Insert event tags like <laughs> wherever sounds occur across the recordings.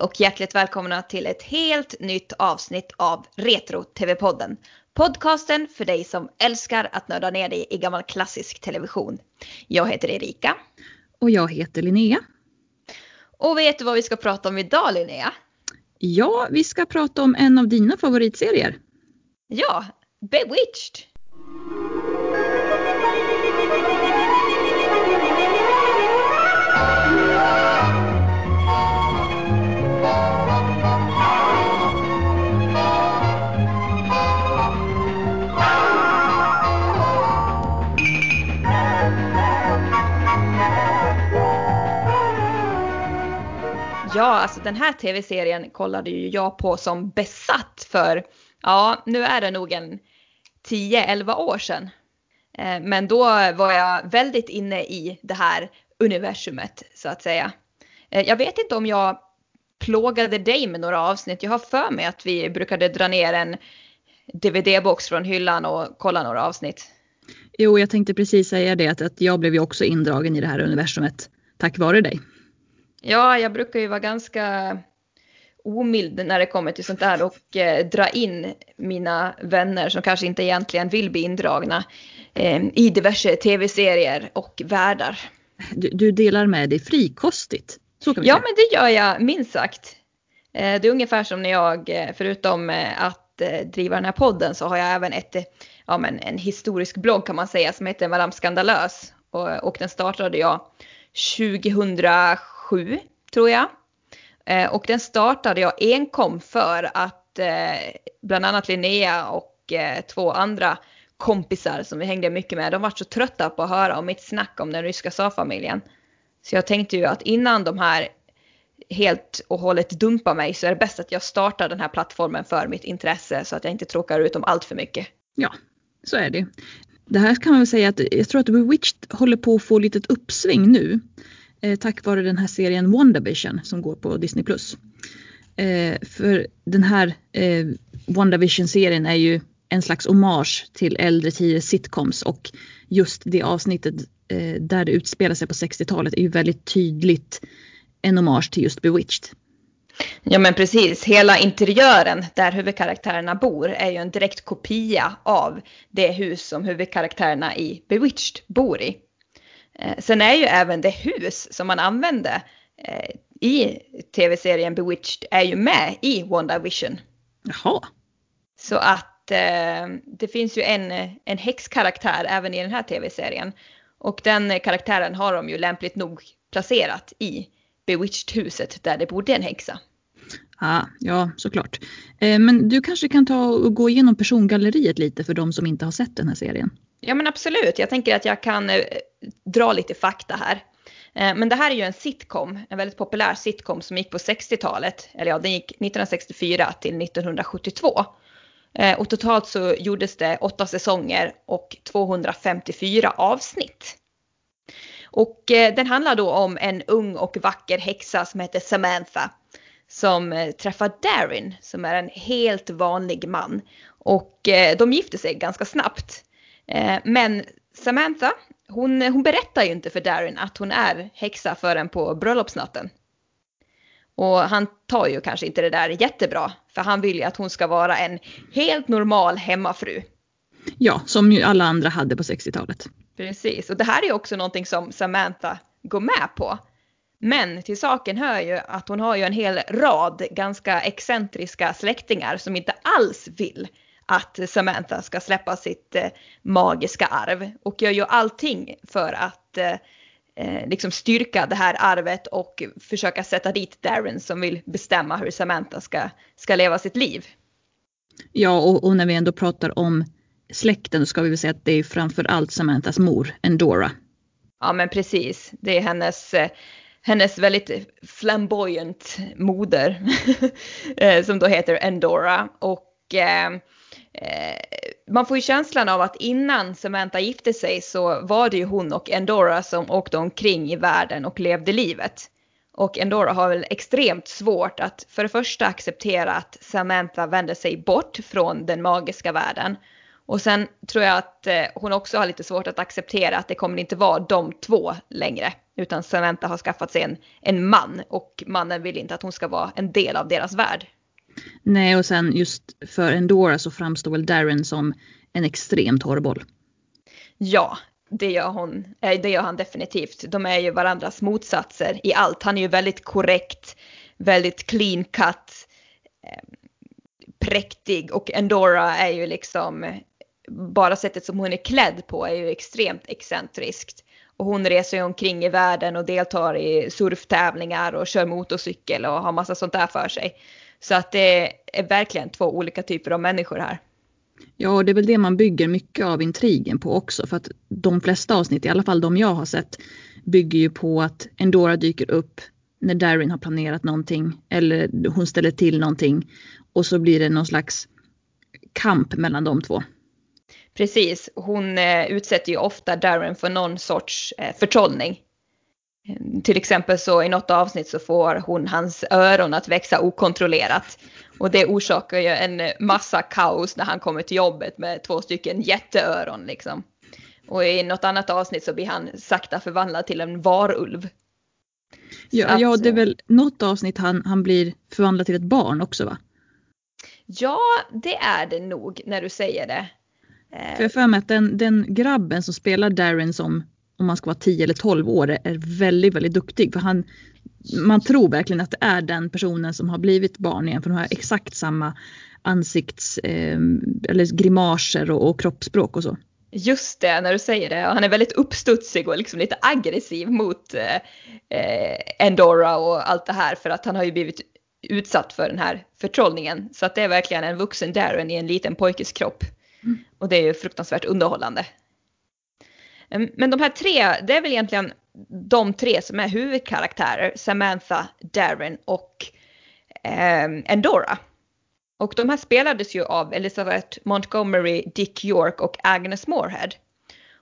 Och hjärtligt välkomna till ett helt nytt avsnitt av Retro-TV-podden. Podcasten för dig som älskar att nörda ner dig i gammal klassisk television. Jag heter Erika. Och jag heter Linnea. Och vet du vad vi ska prata om idag Linnea? Ja, vi ska prata om en av dina favoritserier. Ja, Bewitched. Ja, alltså den här tv-serien kollade ju jag på som besatt för, ja, nu är det nog en 10-11 år sedan. Eh, men då var jag väldigt inne i det här universumet så att säga. Eh, jag vet inte om jag plågade dig med några avsnitt. Jag har för mig att vi brukade dra ner en DVD-box från hyllan och kolla några avsnitt. Jo, jag tänkte precis säga det att, att jag blev ju också indragen i det här universumet tack vare dig. Ja, jag brukar ju vara ganska omild när det kommer till sånt där och eh, dra in mina vänner som kanske inte egentligen vill bli indragna eh, i diverse tv-serier och världar. Du, du, delar med dig frikostigt. Så kan vi ja, säga. men det gör jag minst sagt. Eh, det är ungefär som när jag, eh, förutom eh, att eh, driva den här podden, så har jag även ett, ja, men en historisk blogg kan man säga som heter Madame Skandalös. Och, och den startade jag 2007 tror jag. Eh, och den startade jag enkom för att eh, bland annat Linnea och eh, två andra kompisar som vi hängde mycket med, de var så trötta på att höra om mitt snack om den ryska tsarfamiljen. Så jag tänkte ju att innan de här helt och hållet dumpar mig så är det bäst att jag startar den här plattformen för mitt intresse så att jag inte tråkar ut dem allt för mycket. Ja, så är det. Det här kan man väl säga att jag tror att Bewitched håller på att få lite litet uppsving nu Eh, tack vare den här serien WandaVision som går på Disney+. Eh, för den här eh, WandaVision-serien är ju en slags hommage till äldre tiders sitcoms och just det avsnittet eh, där det utspelar sig på 60-talet är ju väldigt tydligt en hommage till just Bewitched. Ja men precis, hela interiören där huvudkaraktärerna bor är ju en direkt kopia av det hus som huvudkaraktärerna i Bewitched bor i. Eh, sen är ju även det hus som man använde eh, i tv-serien Bewitched är ju med i WandaVision. Jaha. Så att eh, det finns ju en, en häxkaraktär även i den här tv-serien. Och den karaktären har de ju lämpligt nog placerat i Bewitched-huset där det bodde en häxa. Ah, ja, såklart. Eh, men du kanske kan ta och gå igenom persongalleriet lite för de som inte har sett den här serien? Ja men absolut, jag tänker att jag kan eh, dra lite fakta här. Eh, men det här är ju en sitcom, en väldigt populär sitcom som gick på 60-talet, eller ja den gick 1964 till 1972. Eh, och totalt så gjordes det åtta säsonger och 254 avsnitt. Och eh, den handlar då om en ung och vacker häxa som heter Samantha som eh, träffar Darin som är en helt vanlig man. Och eh, de gifter sig ganska snabbt. Eh, men Samantha, hon, hon berättar ju inte för Darin att hon är häxa förrän på bröllopsnatten. Och han tar ju kanske inte det där jättebra, för han vill ju att hon ska vara en helt normal hemmafru. Ja, som ju alla andra hade på 60-talet. Precis, och det här är också någonting som Samantha går med på. Men till saken hör ju att hon har ju en hel rad ganska excentriska släktingar som inte alls vill att Samantha ska släppa sitt eh, magiska arv och gör ju allting för att eh, eh, liksom styrka det här arvet och försöka sätta dit Darren som vill bestämma hur Samantha ska, ska leva sitt liv. Ja, och, och när vi ändå pratar om släkten så ska vi väl säga att det är framför allt Samanthas mor, Endora. Ja, men precis. Det är hennes, hennes väldigt flamboyant moder <laughs> eh, som då heter Endora. Och eh, eh, man får ju känslan av att innan Samantha gifte sig så var det ju hon och Endora som åkte omkring i världen och levde livet. Och Endora har väl extremt svårt att för det första acceptera att Samantha vände sig bort från den magiska världen. Och sen tror jag att eh, hon också har lite svårt att acceptera att det kommer inte vara de två längre. Utan Samantha har skaffat sig en, en man och mannen vill inte att hon ska vara en del av deras värld. Nej och sen just för Endora så framstår väl Darren som en extrem torrboll. Ja, det gör, hon, det gör han definitivt. De är ju varandras motsatser i allt. Han är ju väldigt korrekt, väldigt clean cut, eh, präktig och Endora är ju liksom bara sättet som hon är klädd på är ju extremt excentriskt. Och hon reser ju omkring i världen och deltar i surftävlingar och kör motorcykel och har massa sånt där för sig. Så att det är verkligen två olika typer av människor här. Ja, och det är väl det man bygger mycket av intrigen på också. För att de flesta avsnitt, i alla fall de jag har sett, bygger ju på att Endora dyker upp när Darin har planerat någonting eller hon ställer till någonting och så blir det någon slags kamp mellan de två. Precis, hon eh, utsätter ju ofta Darren för någon sorts eh, förtrollning. Eh, till exempel så i något avsnitt så får hon hans öron att växa okontrollerat. Och det orsakar ju en massa kaos när han kommer till jobbet med två stycken jätteöron liksom. Och i något annat avsnitt så blir han sakta förvandlad till en varulv. Ja, att, ja det är väl något avsnitt han, han blir förvandlad till ett barn också va? Ja, det är det nog när du säger det. För jag för mig att den, den grabben som spelar Darren som om man ska vara 10 eller 12 år är väldigt, väldigt duktig. För han, man tror verkligen att det är den personen som har blivit barn igen. För de har exakt samma ansikts eh, eller grimaser och, och kroppsspråk och så. Just det, när du säger det. Han är väldigt uppstudsig och liksom lite aggressiv mot eh, eh, Endora och allt det här för att han har ju blivit utsatt för den här förtrollningen. Så att det är verkligen en vuxen Darren i en liten pojkes kropp. Mm. Och det är ju fruktansvärt underhållande. Ehm, men de här tre, det är väl egentligen de tre som är huvudkaraktärer. Samantha, Darren och eh, Endora. Och de här spelades ju av Elizabeth Montgomery, Dick York och Agnes Moorehead.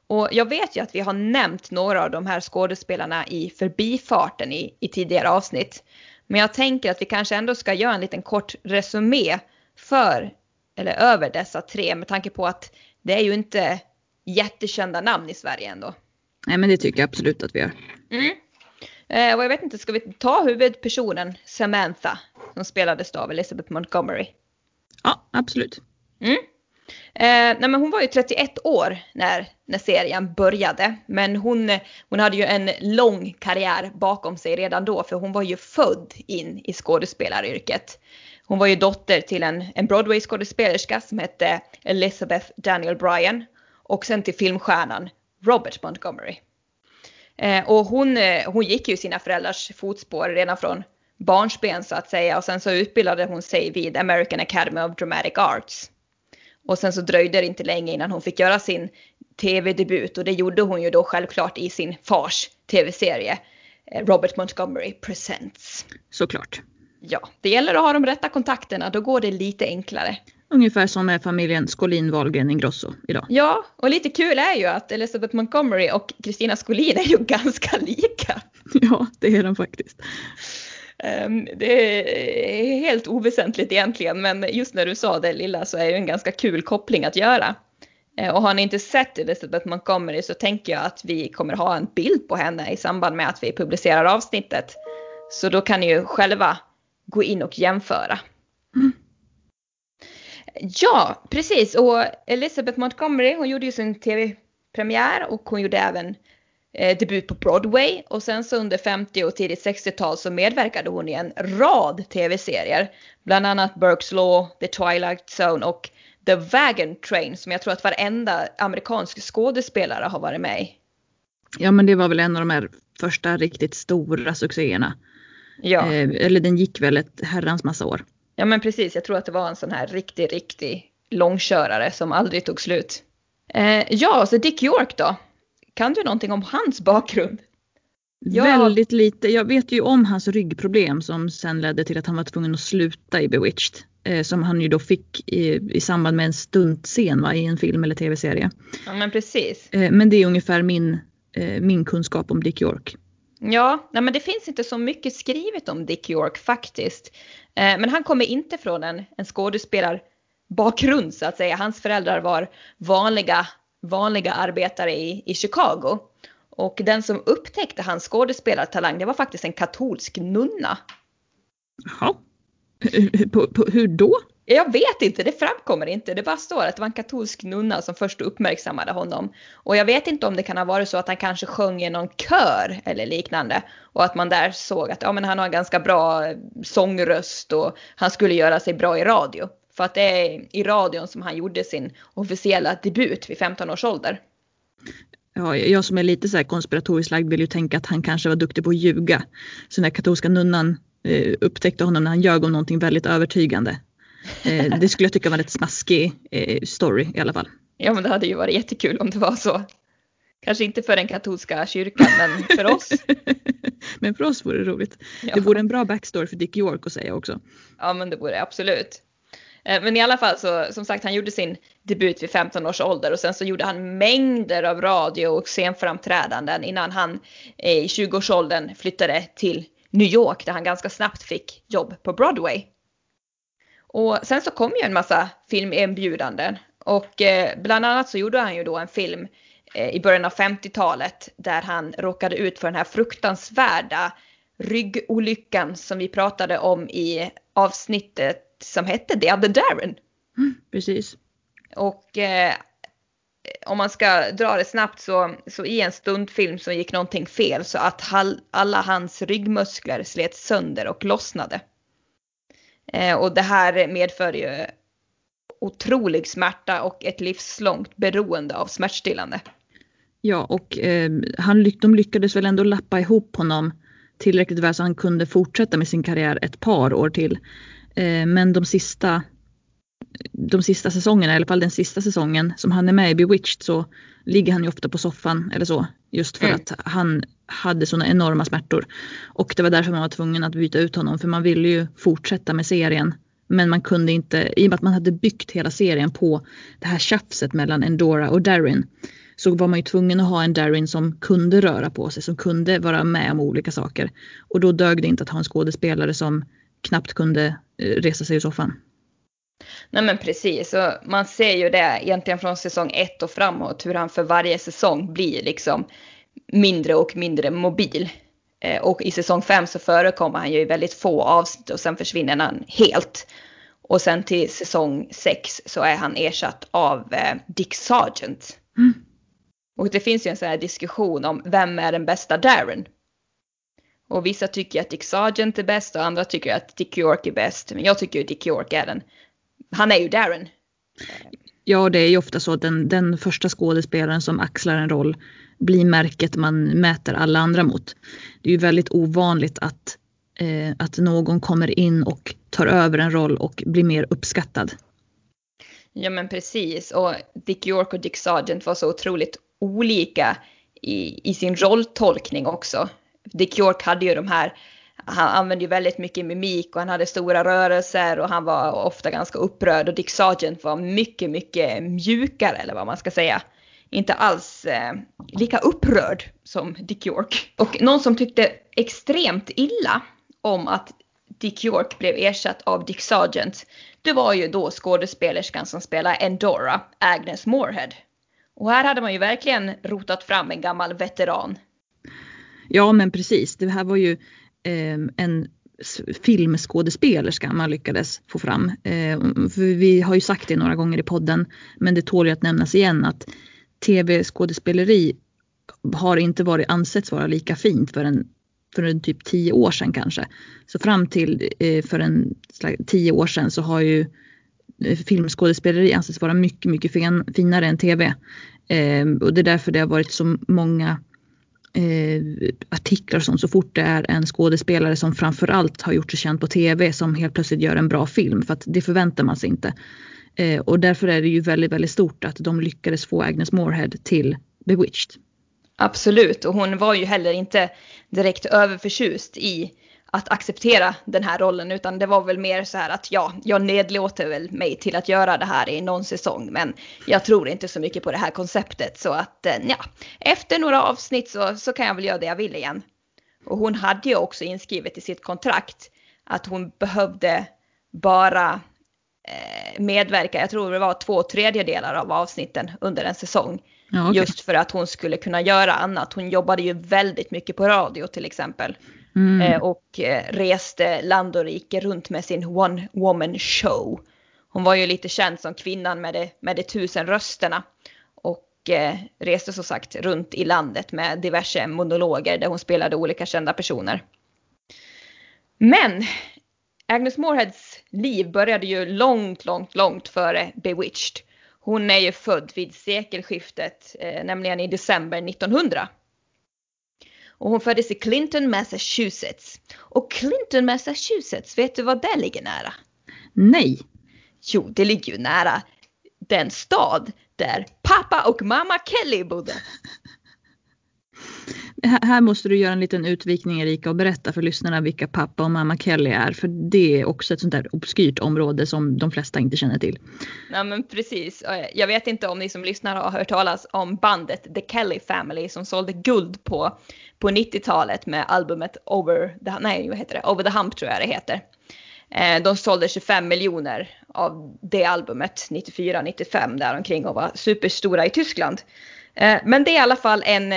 Och jag vet ju att vi har nämnt några av de här skådespelarna i förbifarten i, i tidigare avsnitt. Men jag tänker att vi kanske ändå ska göra en liten kort resumé för, eller över dessa tre med tanke på att det är ju inte jättekända namn i Sverige ändå. Nej men det tycker jag absolut att vi gör. Mm. Eh, och jag vet inte, ska vi ta huvudpersonen Samantha som spelades av Elizabeth Montgomery? Ja, absolut. Mm. Eh, nej men hon var ju 31 år när, när serien började. Men hon, hon hade ju en lång karriär bakom sig redan då för hon var ju född in i skådespelaryrket. Hon var ju dotter till en, en Broadway-skådespelerska som hette Elizabeth Daniel Bryan och sen till filmstjärnan Robert Montgomery. Eh, och hon, eh, hon gick ju sina föräldrars fotspår redan från barnsben så att säga och sen så utbildade hon sig vid American Academy of Dramatic Arts. Och sen så dröjde det inte länge innan hon fick göra sin tv-debut och det gjorde hon ju då självklart i sin fars tv-serie eh, Robert Montgomery Presents. Såklart. Ja, det gäller att ha de rätta kontakterna, då går det lite enklare. Ungefär som med familjen Skolin Wahlgren Ingrosso idag. Ja, och lite kul är ju att Elizabeth Montgomery och Kristina Skolin är ju <laughs> ganska lika. Ja, det är de faktiskt. Um, det är helt oväsentligt egentligen, men just när du sa det lilla så är det en ganska kul koppling att göra. Uh, och har ni inte sett Elizabeth Montgomery så tänker jag att vi kommer ha en bild på henne i samband med att vi publicerar avsnittet. Så då kan ni ju själva gå in och jämföra. Mm. Ja, precis. Och Elizabeth Montgomery, hon gjorde ju sin tv-premiär och hon gjorde även eh, debut på Broadway. Och sen så under 50 och tidigt 60-tal så medverkade hon i en rad tv-serier. Bland annat Burke's Law, The Twilight Zone och The Wagon Train som jag tror att varenda amerikansk skådespelare har varit med i. Ja men det var väl en av de här första riktigt stora succéerna. Ja. Eh, eller den gick väl ett herrans massa år. Ja men precis, jag tror att det var en sån här riktig, riktig långkörare som aldrig tog slut. Eh, ja, så Dick York då? Kan du någonting om hans bakgrund? Jag... Väldigt lite. Jag vet ju om hans ryggproblem som sen ledde till att han var tvungen att sluta i Bewitched. Eh, som han ju då fick i, i samband med en stuntscen va, i en film eller tv-serie. Ja men precis. Eh, men det är ungefär min, eh, min kunskap om Dick York. Ja, nej men det finns inte så mycket skrivet om Dick York faktiskt. Eh, men han kommer inte från en, en skådespelarbakgrund så att säga. Hans föräldrar var vanliga, vanliga arbetare i, i Chicago. Och den som upptäckte hans skådespelartalang det var faktiskt en katolsk nunna. Jaha. Hur då? Jag vet inte, det framkommer inte. Det bara står att det var en katolsk nunna som först uppmärksammade honom. Och jag vet inte om det kan ha varit så att han kanske sjöng i någon kör eller liknande. Och att man där såg att ja, men han har en ganska bra eh, sångröst och han skulle göra sig bra i radio. För att det är i radion som han gjorde sin officiella debut vid 15 års ålder. Ja, jag som är lite så här konspiratoriskt lagd vill ju tänka att han kanske var duktig på att ljuga. Så den där katolska nunnan eh, upptäckte honom när han ljög om någonting väldigt övertygande. Eh, det skulle jag tycka var en rätt smaskig eh, story i alla fall. Ja men det hade ju varit jättekul om det var så. Kanske inte för den katolska kyrkan men för oss. <laughs> men för oss vore det roligt. Ja. Det vore en bra backstory för Dick York att säga också. Ja men det vore det absolut. Eh, men i alla fall så som sagt han gjorde sin debut vid 15 års ålder och sen så gjorde han mängder av radio och scenframträdanden innan han i 20-årsåldern flyttade till New York där han ganska snabbt fick jobb på Broadway. Och sen så kom ju en massa filmerbjudanden och eh, bland annat så gjorde han ju då en film eh, i början av 50-talet där han råkade ut för den här fruktansvärda ryggolyckan som vi pratade om i avsnittet som hette The Other Darren. Mm, precis. Och eh, om man ska dra det snabbt så, så i en stundfilm så gick någonting fel så att hall, alla hans ryggmuskler slet sönder och lossnade. Eh, och det här medför ju otrolig smärta och ett livslångt beroende av smärtstillande. Ja, och eh, han, de lyckades väl ändå lappa ihop honom tillräckligt väl så han kunde fortsätta med sin karriär ett par år till. Eh, men de sista, de sista säsongerna, i alla fall den sista säsongen som han är med i Bewitched så ligger han ju ofta på soffan eller så. Just för mm. att han hade sådana enorma smärtor. Och det var därför man var tvungen att byta ut honom för man ville ju fortsätta med serien. Men man kunde inte, i och med att man hade byggt hela serien på det här tjafset mellan Endora och Darin så var man ju tvungen att ha en Darin som kunde röra på sig, som kunde vara med om olika saker. Och då dög det inte att ha en skådespelare som knappt kunde eh, resa sig ur soffan. Nej men precis, och man ser ju det egentligen från säsong ett och framåt hur han för varje säsong blir liksom mindre och mindre mobil. Eh, och i säsong fem så förekommer han ju i väldigt få avsnitt och sen försvinner han helt. Och sen till säsong sex så är han ersatt av eh, Dick Sargent. Mm. Och det finns ju en sån här diskussion om vem är den bästa Darren? Och vissa tycker att Dick Sargent är bäst och andra tycker att Dick York är bäst. Men jag tycker att Dick York är den. Han är ju Darren. Ja, det är ju ofta så att den, den första skådespelaren som axlar en roll blir märket man mäter alla andra mot. Det är ju väldigt ovanligt att, eh, att någon kommer in och tar över en roll och blir mer uppskattad. Ja men precis och Dick York och Dick Sargent var så otroligt olika i, i sin rolltolkning också. Dick York hade ju de här, han använde ju väldigt mycket mimik och han hade stora rörelser och han var ofta ganska upprörd och Dick Sargent var mycket, mycket mjukare eller vad man ska säga. Inte alls eh, lika upprörd som Dick York. Och någon som tyckte extremt illa om att Dick York blev ersatt av Dick Sargent, det var ju då skådespelerskan som spelar Endora, Agnes Moorehead. Och här hade man ju verkligen rotat fram en gammal veteran. Ja men precis, det här var ju Ehm, en filmskådespelerska man lyckades få fram. Eh, för vi har ju sagt det några gånger i podden men det tål ju att nämnas igen att tv-skådespeleri har inte varit ansetts vara lika fint för en, för en typ tio år sedan kanske. Så fram till eh, för en tio år sedan så har ju eh, filmskådespeleri ansetts vara mycket, mycket fin, finare än tv. Eh, och det är därför det har varit så många eh, artiklar och sånt så fort det är en skådespelare som framförallt har gjort sig känd på tv som helt plötsligt gör en bra film för att det förväntar man sig inte. Eh, och därför är det ju väldigt, väldigt stort att de lyckades få Agnes Moorehead till Bewitched. Absolut, och hon var ju heller inte direkt överförtjust i att acceptera den här rollen utan det var väl mer så här att ja, jag nedlåter väl mig till att göra det här i någon säsong men jag tror inte så mycket på det här konceptet så att eh, ja, efter några avsnitt så, så kan jag väl göra det jag vill igen. Och hon hade ju också inskrivet i sitt kontrakt att hon behövde bara eh, medverka, jag tror det var två tredjedelar av avsnitten under en säsong. Ja, okej. Just för att hon skulle kunna göra annat. Hon jobbade ju väldigt mycket på radio till exempel. Mm. Eh, och eh, reste land och rike runt med sin one woman show. Hon var ju lite känd som kvinnan med de, med de tusen rösterna. Och eh, reste som sagt runt i landet med diverse monologer där hon spelade olika kända personer. Men Agnes Mooreheads liv började ju långt, långt, långt före Bewitched. Hon är ju född vid sekelskiftet, eh, nämligen i december 1900. Och hon föddes i Clinton, Massachusetts. Och Clinton, Massachusetts, vet du vad det ligger nära? Nej. Jo, det ligger ju nära den stad där pappa och mamma Kelly bodde. Här måste du göra en liten utvikning Erika och berätta för lyssnarna vilka pappa och mamma Kelly är. För det är också ett sånt där obskyrt område som de flesta inte känner till. Ja men precis. Eh, jag vet inte om ni som lyssnar har hört talas om bandet The Kelly Family som sålde guld på, på 90-talet med albumet Over the, nej, vad heter det? Over the Hump tror jag det heter. Eh, de sålde 25 miljoner av det albumet 94-95 däromkring och var superstora i Tyskland. Eh, men det är i alla fall en,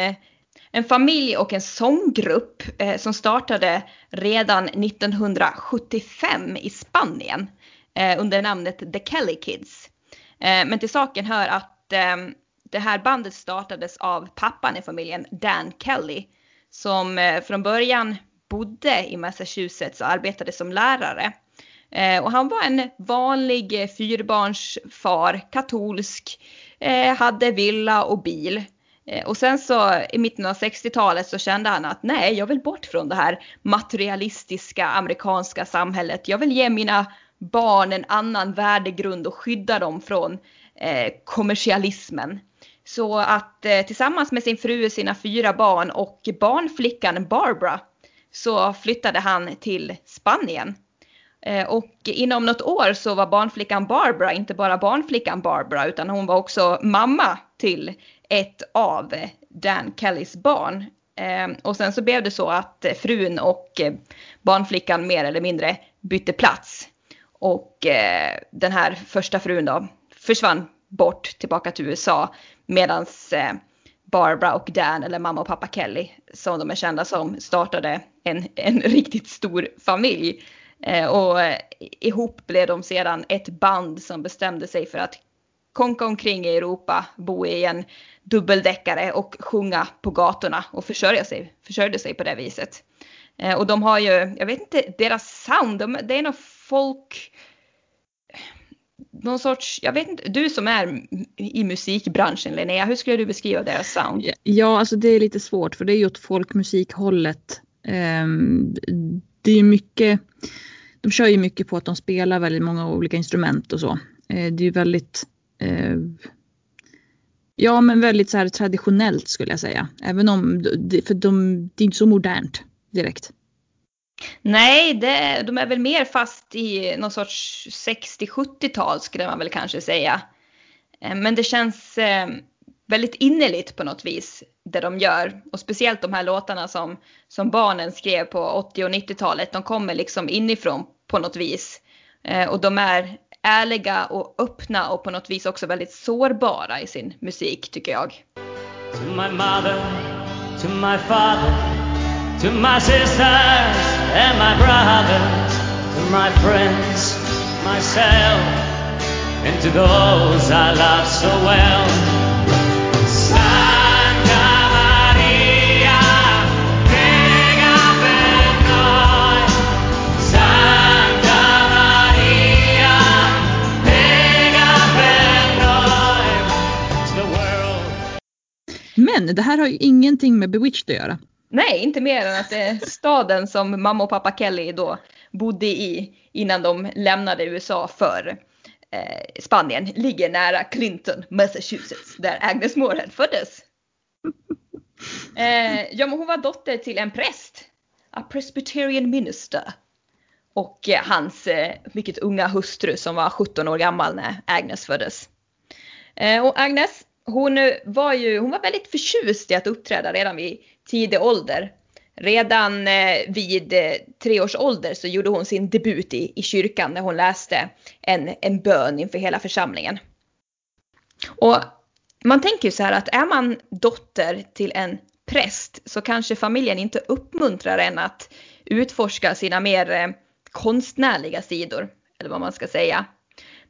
en familj och en sånggrupp eh, som startade redan 1975 i Spanien eh, under namnet The Kelly Kids. Eh, Men till saken hör att eh, det här bandet startades av pappan i familjen, Dan Kelly, som eh, från början bodde i Massachusetts och arbetade som lärare. Eh, och han var en vanlig eh, fyrbarnsfar, katolsk, eh, hade villa och bil. Eh, och sen så i mitten av 60-talet så kände han att nej, jag vill bort från det här materialistiska amerikanska samhället. Jag vill ge mina barn en annan värdegrund och skydda dem från eh, kommersialismen. Så att eh, tillsammans med sin fru, sina fyra barn och barnflickan Barbara så flyttade han till Spanien. Eh, Och inom något år så var barnflickan Barbara inte bara barnflickan Barbara utan hon var också mamma till ett av Dan Kellys barn. Eh, och sen så blev det så att frun och eh, barnflickan mer eller mindre bytte plats. Och eh, den här första frun då försvann bort tillbaka till USA medan Barbara och Dan, eller mamma och pappa Kelly, som de är kända som, startade en, en <laughs> riktigt stor familj. Eh, och ihop blev de sedan ett band som bestämde sig för att konka omkring i Europa, bo i en dubbeldäckare och sjunga på gatorna och försörja sig, försörjde sig på det viset. Eh, och de har ju, jag vet inte, deras sound, de, det är något folk, någon sorts, jag vet inte, du som är i musikbranschen Linnea, hur skulle du beskriva deras sound? Ja, alltså det är lite svårt för det är ju åt folkmusikhållet. Ehm, det är ju mycket, de kör ju mycket på att de spelar väldigt många olika instrument och så. Eh, det är ju väldigt, Eh, ja men väldigt så här traditionellt skulle jag säga. Även om, det- för de, det är inte så modernt direkt. Nej, det, de är väl mer fast i någon sorts 60-70-tal skulle man väl kanske säga. Eh, men det känns eh, väldigt innerligt på något vis det de gör. Och speciellt de här låtarna som, som barnen skrev på 80 och 90-talet. De kommer liksom inifrån på något vis. Och de är ärliga och öppna och på något vis också väldigt sårbara i sin musik tycker jag. To my mother, to my father, to my sisters and my brothers, to my friends, myself, and to those I love so well. Men det här har ju ingenting med Bewitched att göra. Nej, inte mer än att det är staden som mamma och pappa Kelly då bodde i innan de lämnade USA för eh, Spanien ligger nära Clinton, Massachusetts, där Agnes Moorehead föddes. <laughs> Eh, ja, men hon var dotter till en präst, a Presbyterian minister, och eh, hans eh, mycket unga hustru som var 17 år gammal när Agnes föddes. Eh, och Agnes, hon eh, var ju, hon var väldigt förtjust i att uppträda redan vid tidig ålder. redan eh, vid eh, tre års ålder så gjorde hon sin debut i, i kyrkan när hon läste en, en bön inför hela församlingen. Och man tänker ju så här att är man dotter till en präst så kanske familjen inte uppmuntrar en att utforska sina mer konstnärliga sidor, eller vad man ska säga.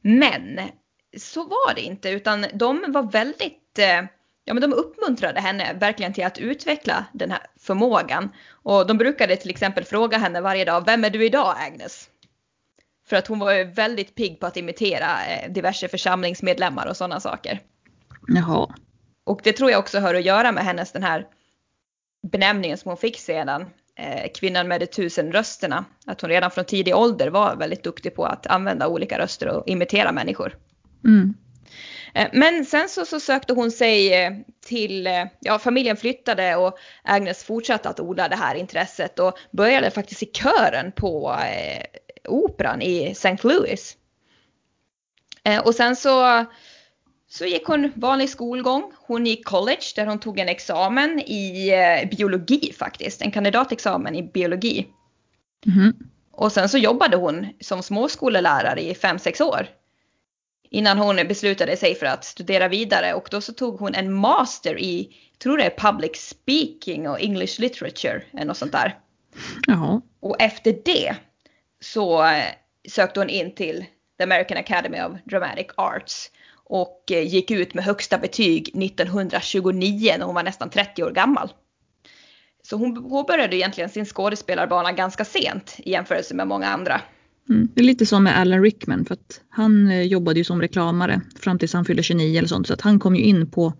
Men så var det inte, utan de var väldigt, eh, ja men de uppmuntrade henne verkligen till att utveckla den här förmågan. Och de brukade till exempel fråga henne varje dag, vem är du idag Agnes? För att hon var väldigt pigg på att imitera eh, diverse församlingsmedlemmar och sådana saker. Jaha. Och det tror jag också har att göra med hennes den här benämningen som hon fick sedan, eh, kvinnan med de tusen rösterna. Att hon redan från tidig ålder var väldigt duktig på att använda olika röster och imitera människor. Mm. Eh, men sen så, så, sökte hon sig eh, till, eh, ja familjen flyttade och Agnes fortsatte att odla det här intresset och började faktiskt i kören på eh, operan i St. Louis. Eh, och sen så så gick hon vanlig skolgång. Hon gick college där hon tog en examen i eh, biologi faktiskt. En kandidatexamen i biologi. Mm. Och sen så jobbade hon som småskolelärare i 5-6 år. Innan hon beslutade sig för att studera vidare och då så tog hon en master i, tror det är public speaking och English literature eller något sånt där. Jaha. Och efter det så eh, sökte hon in till the American Academy of Dramatic Arts och eh, gick ut med högsta betyg 1929 när hon var nästan 30 år gammal. Så hon påbörjade egentligen sin skådespelarbana ganska sent i jämförelse med många andra. Mm. Det är lite som med Alan Rickman för att han eh, jobbade ju som reklamare fram tills han fyllde 29 eller sånt så att han kom ju in på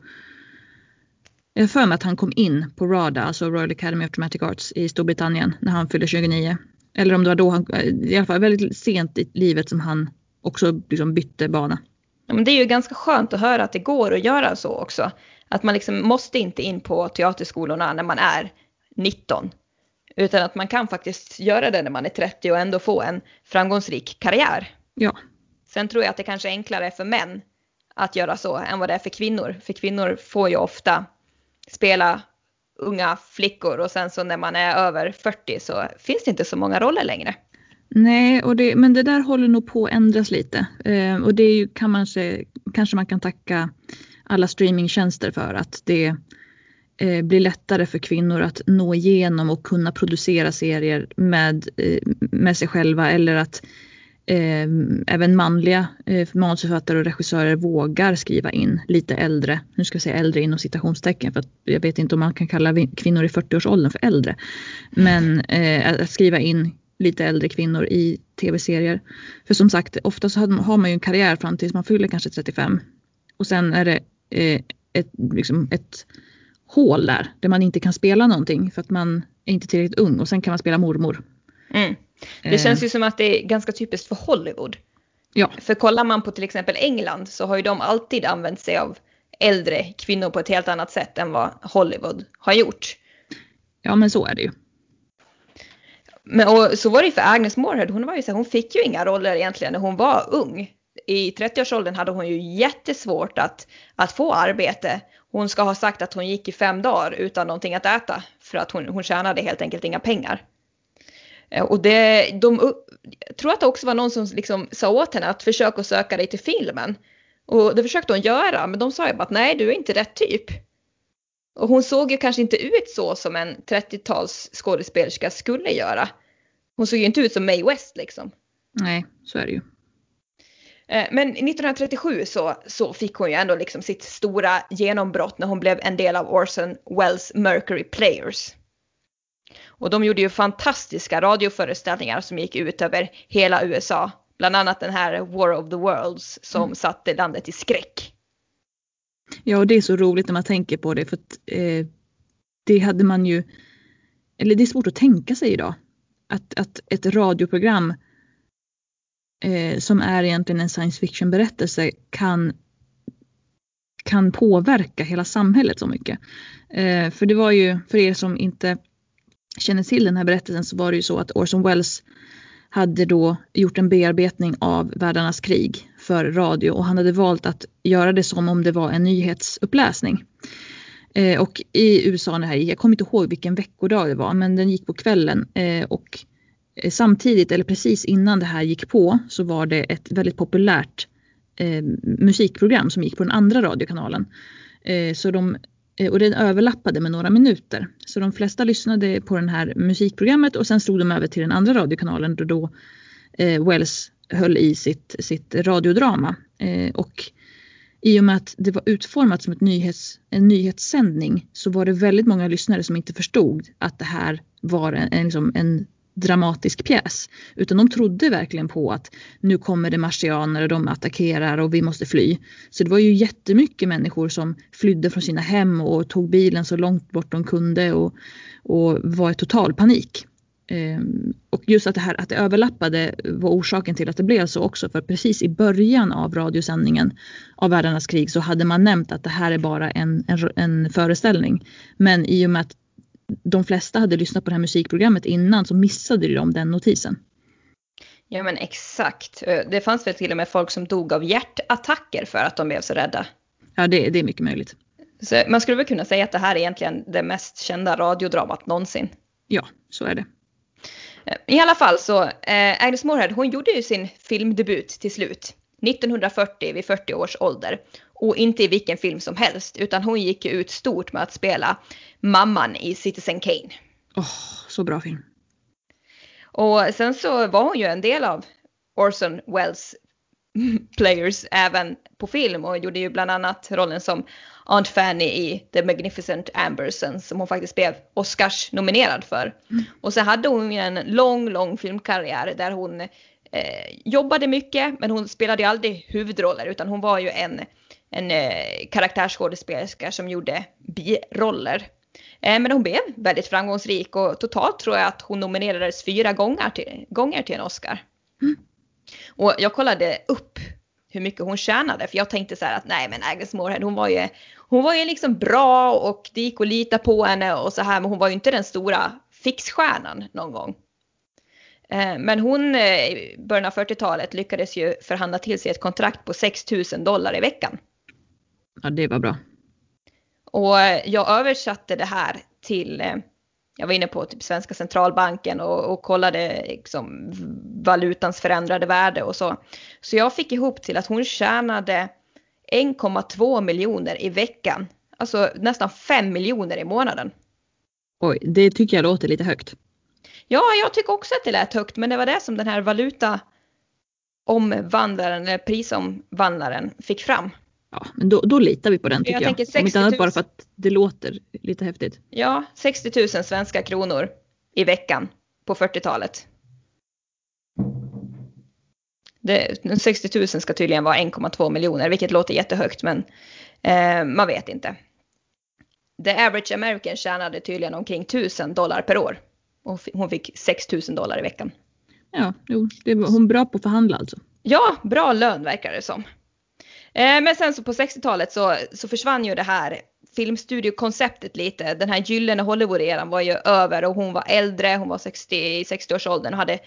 jag har för mig att han kom in på RADA, alltså Royal Academy of Dramatic Arts i Storbritannien när han fyllde 29. Eller om det var då han, eh, i alla fall väldigt sent i livet som han också liksom bytte bana. Ja, men det är ju ganska skönt att höra att det går att göra så också. Att man liksom måste inte in på teaterskolorna när man är 19. Utan att man kan faktiskt göra det när man är 30 och ändå få en framgångsrik karriär. Ja. Sen tror jag att det kanske är enklare för män att göra så än vad det är för kvinnor. För kvinnor får ju ofta spela unga flickor och sen så när man är över 40 så finns det inte så många roller längre. Nej, och det, men det där håller nog på att ändras lite. Eh, och det är ju, kan man se, kanske man kan tacka alla streamingtjänster för att det eh, blir lättare för kvinnor att nå igenom och kunna producera serier med, eh, med sig själva eller att eh, även manliga eh, manusförfattare och regissörer vågar skriva in lite äldre, nu ska jag säga äldre inom citationstecken för att jag vet inte om man kan kalla kvinnor i 40-årsåldern för äldre. Men eh, att skriva in lite äldre kvinnor i tv-serier. För som sagt, ofta så har man ju en karriär fram tills man fyller kanske 35. Och sen är det eh, ett, liksom ett hål där, där man inte kan spela någonting för att man är inte tillräckligt ung och sen kan man spela mormor. Mm. Det känns ju som att det är ganska typiskt för Hollywood. Ja. För kollar man på till exempel England så har ju de alltid använt sig av äldre kvinnor på ett helt annat sätt än vad Hollywood har gjort. Ja men så är det ju. Men och så var det ju för Agnes Moorehead, hon var ju så hon fick ju inga roller egentligen när hon var ung. I 30-årsåldern hade hon ju jättesvårt att, att få arbete. Hon ska ha sagt att hon gick i fem dagar utan någonting att äta för att hon, hon tjänade helt enkelt inga pengar. Eh, och det, de, jag tror att det också var någon som liksom sa åt henne att försöka söka dig till filmen. Och det försökte hon göra, men de sa ju bara att nej, du är inte rätt typ. Och hon såg ju kanske inte ut så som en 30-tals skådespelerska skulle göra. Hon såg ju inte ut som Mae West liksom. Nej, så är det ju. Eh, men 1937 så, så fick hon ju ändå liksom sitt stora genombrott när hon blev en del av Orson Welles Mercury Players. Och de gjorde ju fantastiska radioföreställningar som gick ut över hela USA. Bland annat den här War of the Worlds som mm. satte landet i skräck. Ja, och det är så roligt när man tänker på det för att eh, det hade man ju, eller det är svårt att tänka sig idag. Att, att ett radioprogram eh, som är egentligen en science fiction berättelse kan, kan påverka hela samhället så mycket. Eh, för det var ju, för er som inte känner till den här berättelsen så var det ju så att Orson Welles hade då gjort en bearbetning av Världarnas krig för radio och han hade valt att göra det som om det var en nyhetsuppläsning. Eh, och i USA, det här, jag kommer inte ihåg vilken veckodag det var, men den gick på kvällen. Eh, och Eh, samtidigt, eller precis innan det här gick på, så var det ett väldigt populärt eh, musikprogram som gick på den andra radiokanalen. Eh, så de, eh, och den överlappade med några minuter. Så de flesta lyssnade på det här musikprogrammet och sen slog de över till den andra radiokanalen då, då eh, Wells höll i sitt, sitt radiodrama. och i och med att det var utformat som ett nyhets, en nyhetssändning så var det väldigt många lyssnare som inte förstod att det här var en, en, liksom en dramatisk pjäs. Utan de trodde verkligen på att nu kommer det marsianer och de attackerar och vi måste fly. Så det var ju jättemycket människor som flydde från sina hem och tog bilen så långt bort de kunde och, och var i total panik. Ehm, och just att det här att det överlappade var orsaken till att det blev så också. För precis i början av radiosändningen av Världarnas krig så hade man nämnt att det här är bara en, en, en föreställning. Men i och med att de flesta hade lyssnat på det här musikprogrammet innan så missade de den notisen. Ja men exakt. Eh, det fanns väl till och med folk som dog av hjärtattacker för att de blev så rädda. Ja det, det är mycket möjligt. Så man skulle väl kunna säga att det här är egentligen det mest kända radiodramat någonsin. Ja, så är det. I alla fall så, eh, Agnes Moorehead hon gjorde ju sin filmdebut till slut. 1940 vid 40 års ålder. Och inte i vilken film som helst utan hon gick ju ut stort med att spela mamman i Citizen Kane. Åh, oh, så bra film. Och sen så var hon ju en del av Orson Welles <laughs> players även på film och gjorde ju bland annat rollen som Aunt Fanny i The Magnificent Amberson som hon faktiskt blev Oscars nominerad för. Mm. Och så hade hon en lång, lång filmkarriär där hon eh, jobbade mycket men hon spelade ju aldrig huvudroller utan hon var ju en, en eh, karaktärsskådespelerska som gjorde biroller. Eh, men hon blev väldigt framgångsrik och totalt tror jag att hon nominerades fyra gånger till, gånger till en Oscar. Mm. Och jag kollade upp hur mycket hon tjänade. För jag tänkte så här att nej men Agnes Moorehead hon var ju, hon var ju liksom bra och det gick att lita på henne och så här men hon var ju inte den stora fixstjärnan någon gång. Eh, men hon eh, i början av 40-talet lyckades ju förhandla till sig ett kontrakt på 6 000 dollar i veckan. Ja det var bra. Och jag översatte det här till jag var inne på typ svenska centralbanken och, och kollade liksom valutans förändrade värde och så. Så jag fick ihop till att hon tjänade 1,2 miljoner i veckan. Alltså nästan 5 miljoner i månaden. Oj, det tycker jag låter lite högt. Ja, jag tycker också att det lät högt, men det var det som den här valuta omvandlaren eller prisomvandlaren fick fram. Ja, men då, då litar vi på den tycker jag. jag. Om inte annat bara för att det låter lite häftigt. Ja, 60 000 svenska kronor i veckan på 40-talet. Det, 60 000 ska tydligen vara 1,2 miljoner, vilket låter jättehögt, men eh, man vet inte. The average American tjänade tydligen omkring 1000 dollar per år. Och hon fick 6 000 dollar i veckan. Ja, jo, det var hon bra på att förhandla alltså. Ja, bra lön verkar det som. Eh, men sen så på 60-talet så, så försvann ju det här filmstudiokonceptet lite. Den här gyllene Hollywood-eran var ju över och hon var äldre, hon var 60, 60-årsåldern och hade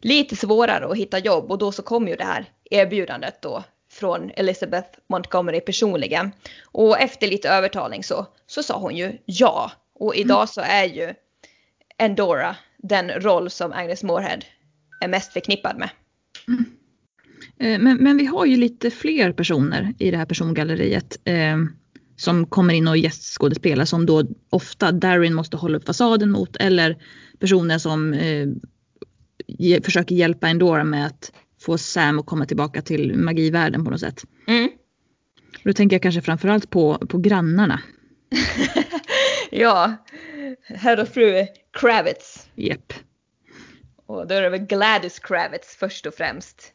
lite svårare att hitta jobb och då så kom ju det här erbjudandet då från Elizabeth Montgomery personligen. Och efter lite övertalning så, så sa hon ju ja. Och idag mm. så är ju Endora den roll som Agnes Moorehead är mest förknippad med. Mm. Eh, men, men, vi har ju lite fler personer i det här persongalleriet eh, som kommer in och gästskådespelar som då ofta Darin måste hålla upp fasaden mot eller personer som eh, ge, försöker hjälpa Endora med att få Sam att komma tillbaka till magivärlden på något sätt. Mm. Då tänker jag kanske framförallt på, på grannarna. <laughs> ja, herr och fru Kravitz. Japp. Och då är det väl Gladys Kravitz först och främst.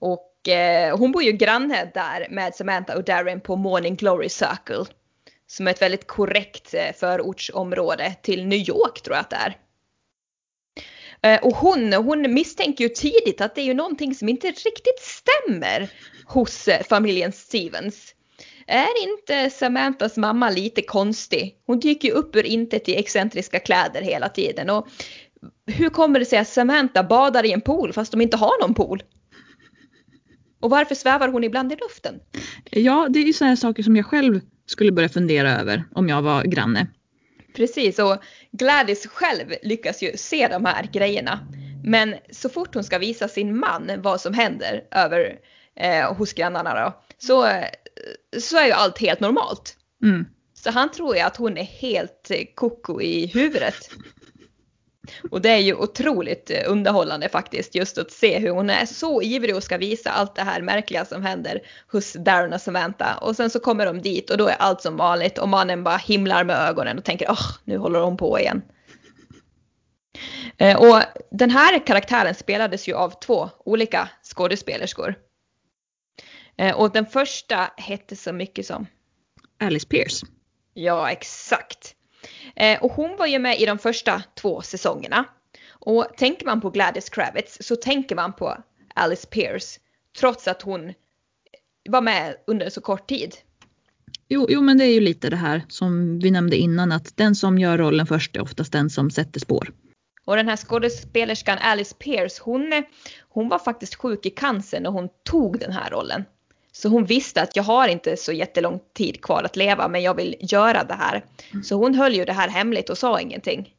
Och eh, hon bor ju granne där med Samantha och Darren på Morning Glory Circle. Som är ett väldigt korrekt eh, förortsområde till New York tror jag att det är. Eh, och hon, hon misstänker ju tidigt att det är ju någonting som inte riktigt stämmer hos eh, familjen Stevens. Är inte Samanthas mamma lite konstig? Hon dyker ju upp ur intet i excentriska kläder hela tiden. Och hur kommer det sig att Samantha badar i en pool fast de inte har någon pool? Och varför svävar hon ibland i luften? Ja, det är ju sådana saker som jag själv skulle börja fundera över om jag var granne. Precis, och Gladys själv lyckas ju se de här grejerna. Men så fort hon ska visa sin man vad som händer över eh, hos grannarna då, så, så är ju allt helt normalt. Mm. Så han tror ju att hon är helt eh, koko i huvudet. Och det är ju otroligt eh, underhållande faktiskt just att se hur hon är så ivrig och ska visa allt det här märkliga som händer hos Darren och Samantha. Och sen så kommer de dit och då är allt som vanligt och mannen bara himlar med ögonen och tänker åh, nu håller hon på igen. Eh, och den här karaktären spelades ju av två olika skådespelerskor. Eh, och den första hette så mycket som Alice Pierce. Ja, exakt. Eh, och hon var ju med i de första två säsongerna. Och tänker man på Gladys Kravitz så tänker man på Alice Pierce. Trots att hon var med under så kort tid. Jo, jo, men det är ju lite det här som vi nämnde innan att den som gör rollen först är oftast den som sätter spår. Och den här skådespelerskan Alice Pierce, hon, hon var faktiskt sjuk i cancer när hon tog den här rollen. Så hon visste att jag har inte så jättelång tid kvar att leva men jag vill göra det här. Så hon höll ju det här hemligt och sa ingenting.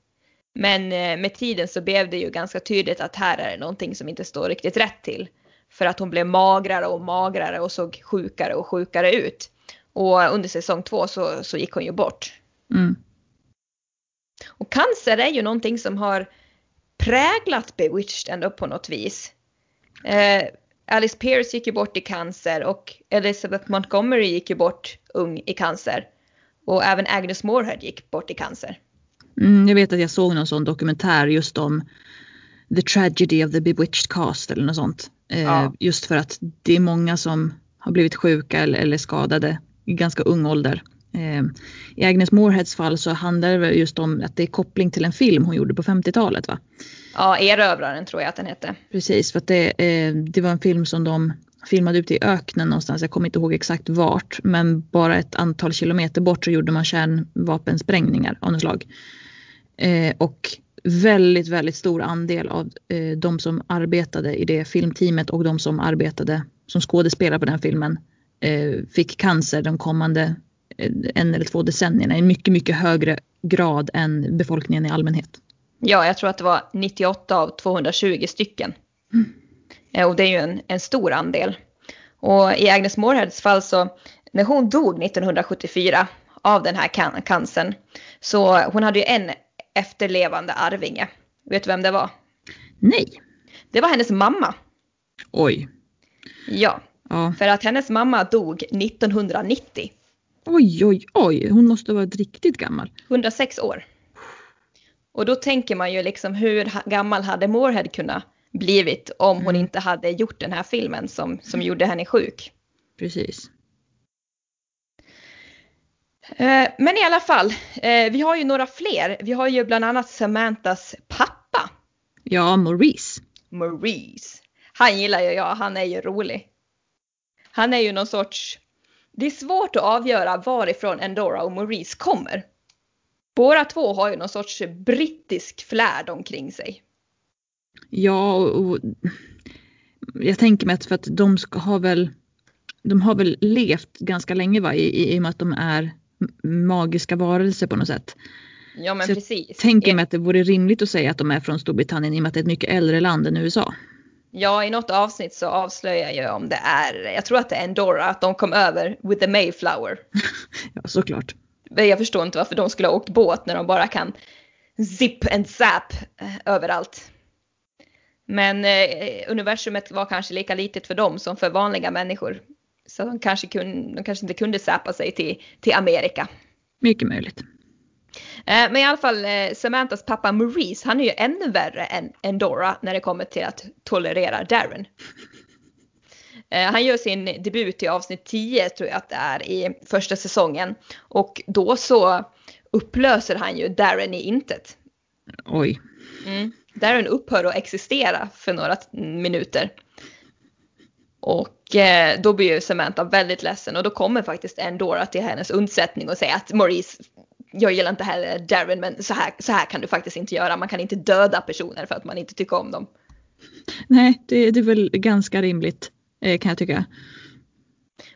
Men eh, med tiden så blev det ju ganska tydligt att här är det någonting som inte står riktigt rätt till. För att hon blev magrare och magrare och såg sjukare och sjukare ut. Och under säsong två så, så gick hon ju bort. Mm. Och cancer är ju någonting som har präglat Bewitched ändå på något vis. Eh, Alice Pierce gick ju bort i cancer och Elizabeth Montgomery gick ju bort ung i cancer. Och även Agnes Moorehead gick bort i cancer. Mm, jag vet att jag såg någon sån dokumentär just om The Tragedy of the Bewitched Cast eller något sånt. Eh, Ja. Just för att det är många som har blivit sjuka eller, eller skadade i ganska ung ålder. Eh, I Agnes Mooreheads fall så handlar det just om att det är koppling till en film hon gjorde på 50-talet va? Ja, Erövraren tror jag att den hette. Precis, för att det, eh, det var en film som de filmade ute i öknen någonstans. Jag kommer inte ihåg exakt vart, men bara ett antal kilometer bort så gjorde man kärnvapensprängningar av något slag. Eh, och väldigt, väldigt stor andel av de som arbetade i det filmteamet och de som arbetade som skådespelare på den filmen fick cancer de kommande en eller två decennierna i mycket, mycket högre grad än befolkningen i allmänhet. Ja, jag tror att det var 98 av 220 stycken. Eh, Och det är ju en, en stor andel. Och i Agnes Mooreheads fall så, när hon dog 1974 av den här can- cancern, så hon hade ju en efterlevande arvinge. Vet du vem det var? Nej, Det var hennes mamma. oj. Ja, Ja. för att hennes mamma dog 1990. Oj, oj, oj. Hon måste ha varit riktigt gammal. 106 år. Och då tänker man ju liksom hur gammal hade Moorhead kunnat blivit om hon Mm. inte hade gjort den här filmen som, som gjorde henne sjuk. Precis. Eh, men i alla fall, eh, vi har ju några fler. Vi har ju bland annat Samanthas pappa, Ja, Maurice. Maurice. Han gillar ju jag, han är ju rolig. Han är ju någon sorts... Det är svårt att avgöra varifrån Endora och Maurice kommer. Båda två har ju någon sorts brittisk flärd omkring sig. Ja, och, jag tänker mig att för att de ska ha väl de har väl levt ganska länge va, i, i, och med att de är magiska varelser på något sätt. Ja men Så jag precis. Tänker mig att det vore rimligt att säga att de är från Storbritannien i och med att det är ett mycket äldre land än USA. Ja, i något avsnitt så avslöjar jag om det är, jag tror att det är Endora, att de kom över with the Mayflower. <laughs> Ja, såklart. Jag förstår inte varför de skulle ha åkt båt när de bara kan zip and zap eh, överallt. Men eh, universumet var kanske lika litet för dem som för vanliga människor. Så de kanske, kun, de kanske inte kunde zappa sig till, till Amerika. Mycket möjligt. Eh, men i alla fall, eh, Samanthas pappa Maurice, han är ju ännu värre än Endora när det kommer till att tolerera Darren. Eh, han gör sin debut i avsnitt 10 tror jag att det är i första säsongen. Och då så upplöser han ju Darren i intet. Oj. Mm. Darren upphör att existera för några minuter. Och eh, då blir ju Samantha väldigt ledsen och då kommer faktiskt Endora till hennes undsättning och säger att Maurice, jag gillar inte heller Darren men så här, så här kan du faktiskt inte göra. Man kan inte döda personer för att man inte tycker om dem. Nej, det, det är väl ganska rimligt eh, kan jag tycka.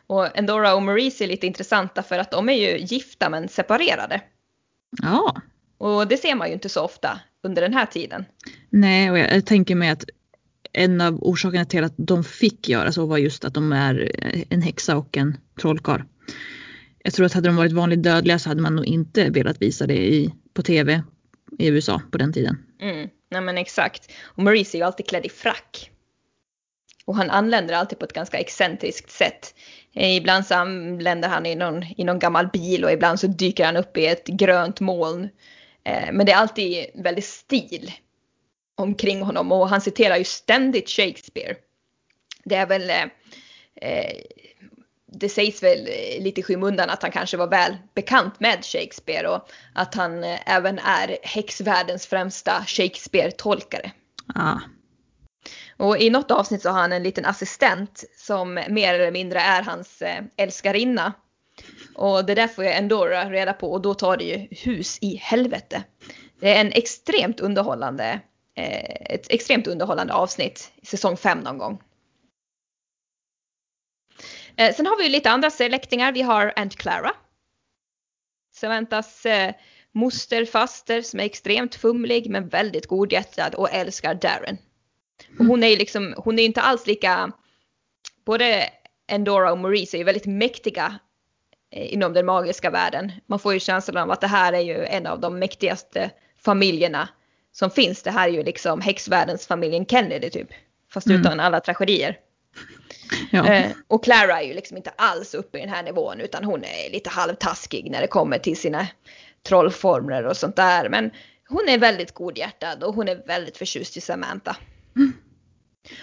Och Endora och Maurice är lite intressanta för att de är ju gifta men separerade. Ja. Och det ser man ju inte så ofta under den här tiden. Nej, och jag, jag tänker mig att en av orsakerna till att de fick göra så var just att de är en häxa och en trollkarl. Jag tror att hade de varit vanligt dödliga så hade man nog inte velat visa det i, på tv i USA på den tiden. Mm, nej men exakt. Och Maurice är ju alltid klädd i frack. Och han anländer alltid på ett ganska excentriskt sätt. Eh, ibland så anländer han i någon, i någon gammal bil och ibland så dyker han upp i ett grönt moln. Eh, men det är alltid väldigt stil omkring honom och han citerar ju ständigt Shakespeare. Det är väl, eh, eh det sägs väl lite i skymundan att han kanske var väl bekant med Shakespeare och att han eh, även är häxvärldens främsta Shakespeare-tolkare. Ah. Och i något avsnitt så har han en liten assistent som mer eller mindre är hans eh, älskarinna. Och det där får jag ändå reda på och då tar det ju hus i helvete. Det är en extremt underhållande, eh, ett extremt underhållande avsnitt i säsong 5 någon gång. Eh, sen har vi ju lite andra släktingar. Vi har Aunt Clara. Samantas moster, faster som är extremt fumlig men väldigt godhjärtad och älskar Darren. Och hon är ju liksom, hon är inte alls lika, både Endora och Maurice är ju väldigt mäktiga eh, inom den magiska världen. Man får ju känslan av att det här är ju en av de mäktigaste familjerna som finns. Det här är ju liksom häxvärldens familjen Kennedy typ. Fast mm. utan alla tragedier. Ja. Eh, och Clara är ju liksom inte alls uppe i den här nivån utan hon är lite halvtaskig när det kommer till sina trollformler och sånt där. Men hon är väldigt godhjärtad och hon är väldigt förtjust i Samantha. Mm.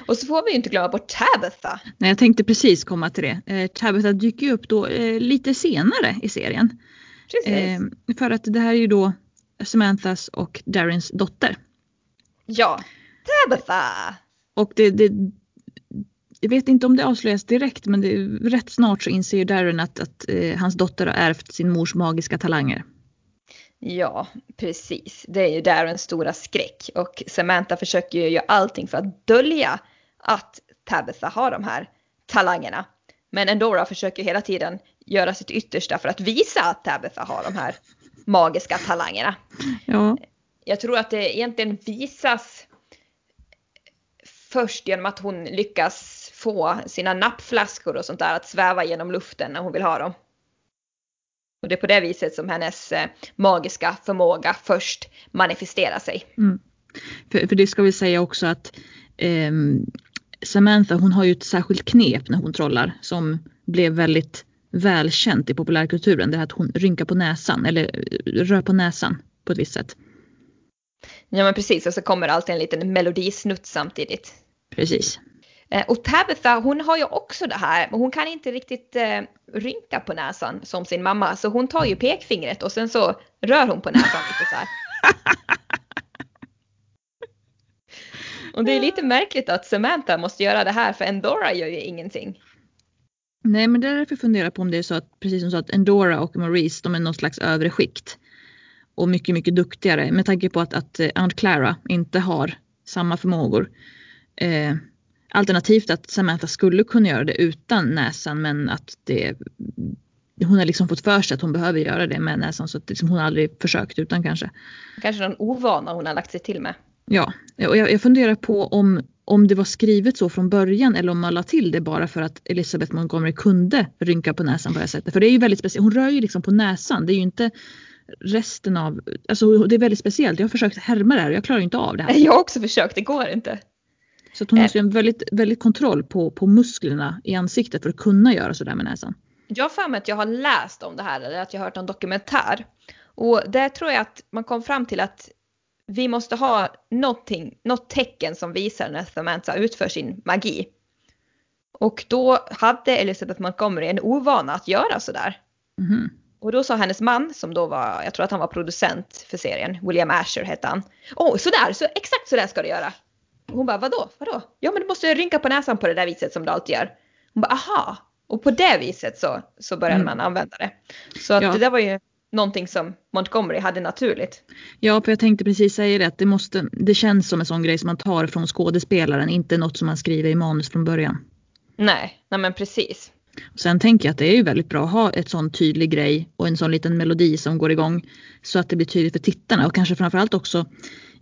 Och så får vi ju inte glömma bort Tabitha. Nej, jag tänkte precis komma till det. Eh, Tabitha dyker ju upp då eh, lite senare i serien. Precis. Eh, för att det här är ju då Samanthas och Darrens dotter. Ja, Tabitha! Och det, det, jag vet inte om det avslöjas direkt men det, rätt snart så inser ju Darren att, att eh, hans dotter har ärvt sin mors magiska talanger. Ja, precis. Det är ju där en stora skräck och Samantha försöker ju göra allting för att dölja att Tabitha har de här talangerna. Men Endora försöker hela tiden göra sitt yttersta för att visa att Tabitha har de här magiska talangerna. Ja. Jag tror att det egentligen visas först genom att hon lyckas få sina nappflaskor och sånt där att sväva genom luften när hon vill ha dem. Och det är på det viset som hennes eh, magiska förmåga först manifesterar sig. Mm. För, för, det ska vi säga också att eh, Samantha hon har ju ett särskilt knep när hon trollar som blev väldigt välkänt i populärkulturen. Det är att hon rynkar på näsan eller eh, rör på näsan på ett visst sätt. Ja men precis och så kommer alltid en liten melodisnutt samtidigt. Precis. Eh, och Tabitha hon har ju också det här, men hon kan inte riktigt eh, rynka på näsan som sin mamma. Så hon tar ju pekfingret och sen så rör hon på näsan lite så här. <laughs> Och det är lite märkligt att Samantha måste göra det här för Endora gör ju ingenting. Nej men det är därför jag funderar på om det är så att precis som så att Endora och Maurice de är någon slags övre skikt. Och mycket mycket duktigare med tanke på att, att eh, Aunt Clara inte har samma förmågor. Eh, Alternativt att Samantha skulle kunna göra det utan näsan men att det, hon har liksom fått för sig att hon behöver göra det med näsan så att liksom hon aldrig försökt utan kanske. Kanske någon ovana hon har lagt sig till med. Ja, och jag, jag funderar på om, om det var skrivet så från början eller om man la till det bara för att Elizabeth Montgomery kunde rynka på näsan på det här sättet. För det är ju väldigt speciellt, hon rör ju liksom på näsan, det är ju inte resten av, alltså det är väldigt speciellt. Jag har försökt härma det här och jag klarar inte av det här. Jag har också försökt, det går inte. Så hon måste ha en väldigt, väldigt kontroll på, på musklerna i ansiktet för att kunna göra sådär med näsan. Jag har för mig att jag har läst om det här eller att jag har hört en dokumentär. Och där tror jag att man kom fram till att vi måste ha någonting, något tecken som visar när Samantha utför sin magi. Och då hade Elizabeth Montgomery en ovana att göra sådär. Mm. Och då sa hennes man, som då var, jag tror att han var producent för serien, William Asher hette han. Åh, oh, sådär, så exakt sådär ska du göra. Hon bara, vadå? Vadå? Ja men du måste rynka på näsan på det där viset som du alltid gör. Hon bara, aha! Och på det viset så, så började mm. man använda det. Så att ja. det där var ju någonting som Montgomery hade naturligt. Ja, för jag tänkte precis säga det att det, måste, det känns som en sån grej som man tar från skådespelaren, inte något som man skriver i manus från början. Nej, nej men precis. Sen tänker jag att det är ju väldigt bra att ha ett sån tydlig grej och en sån liten melodi som går igång så att det blir tydligt för tittarna och kanske framförallt också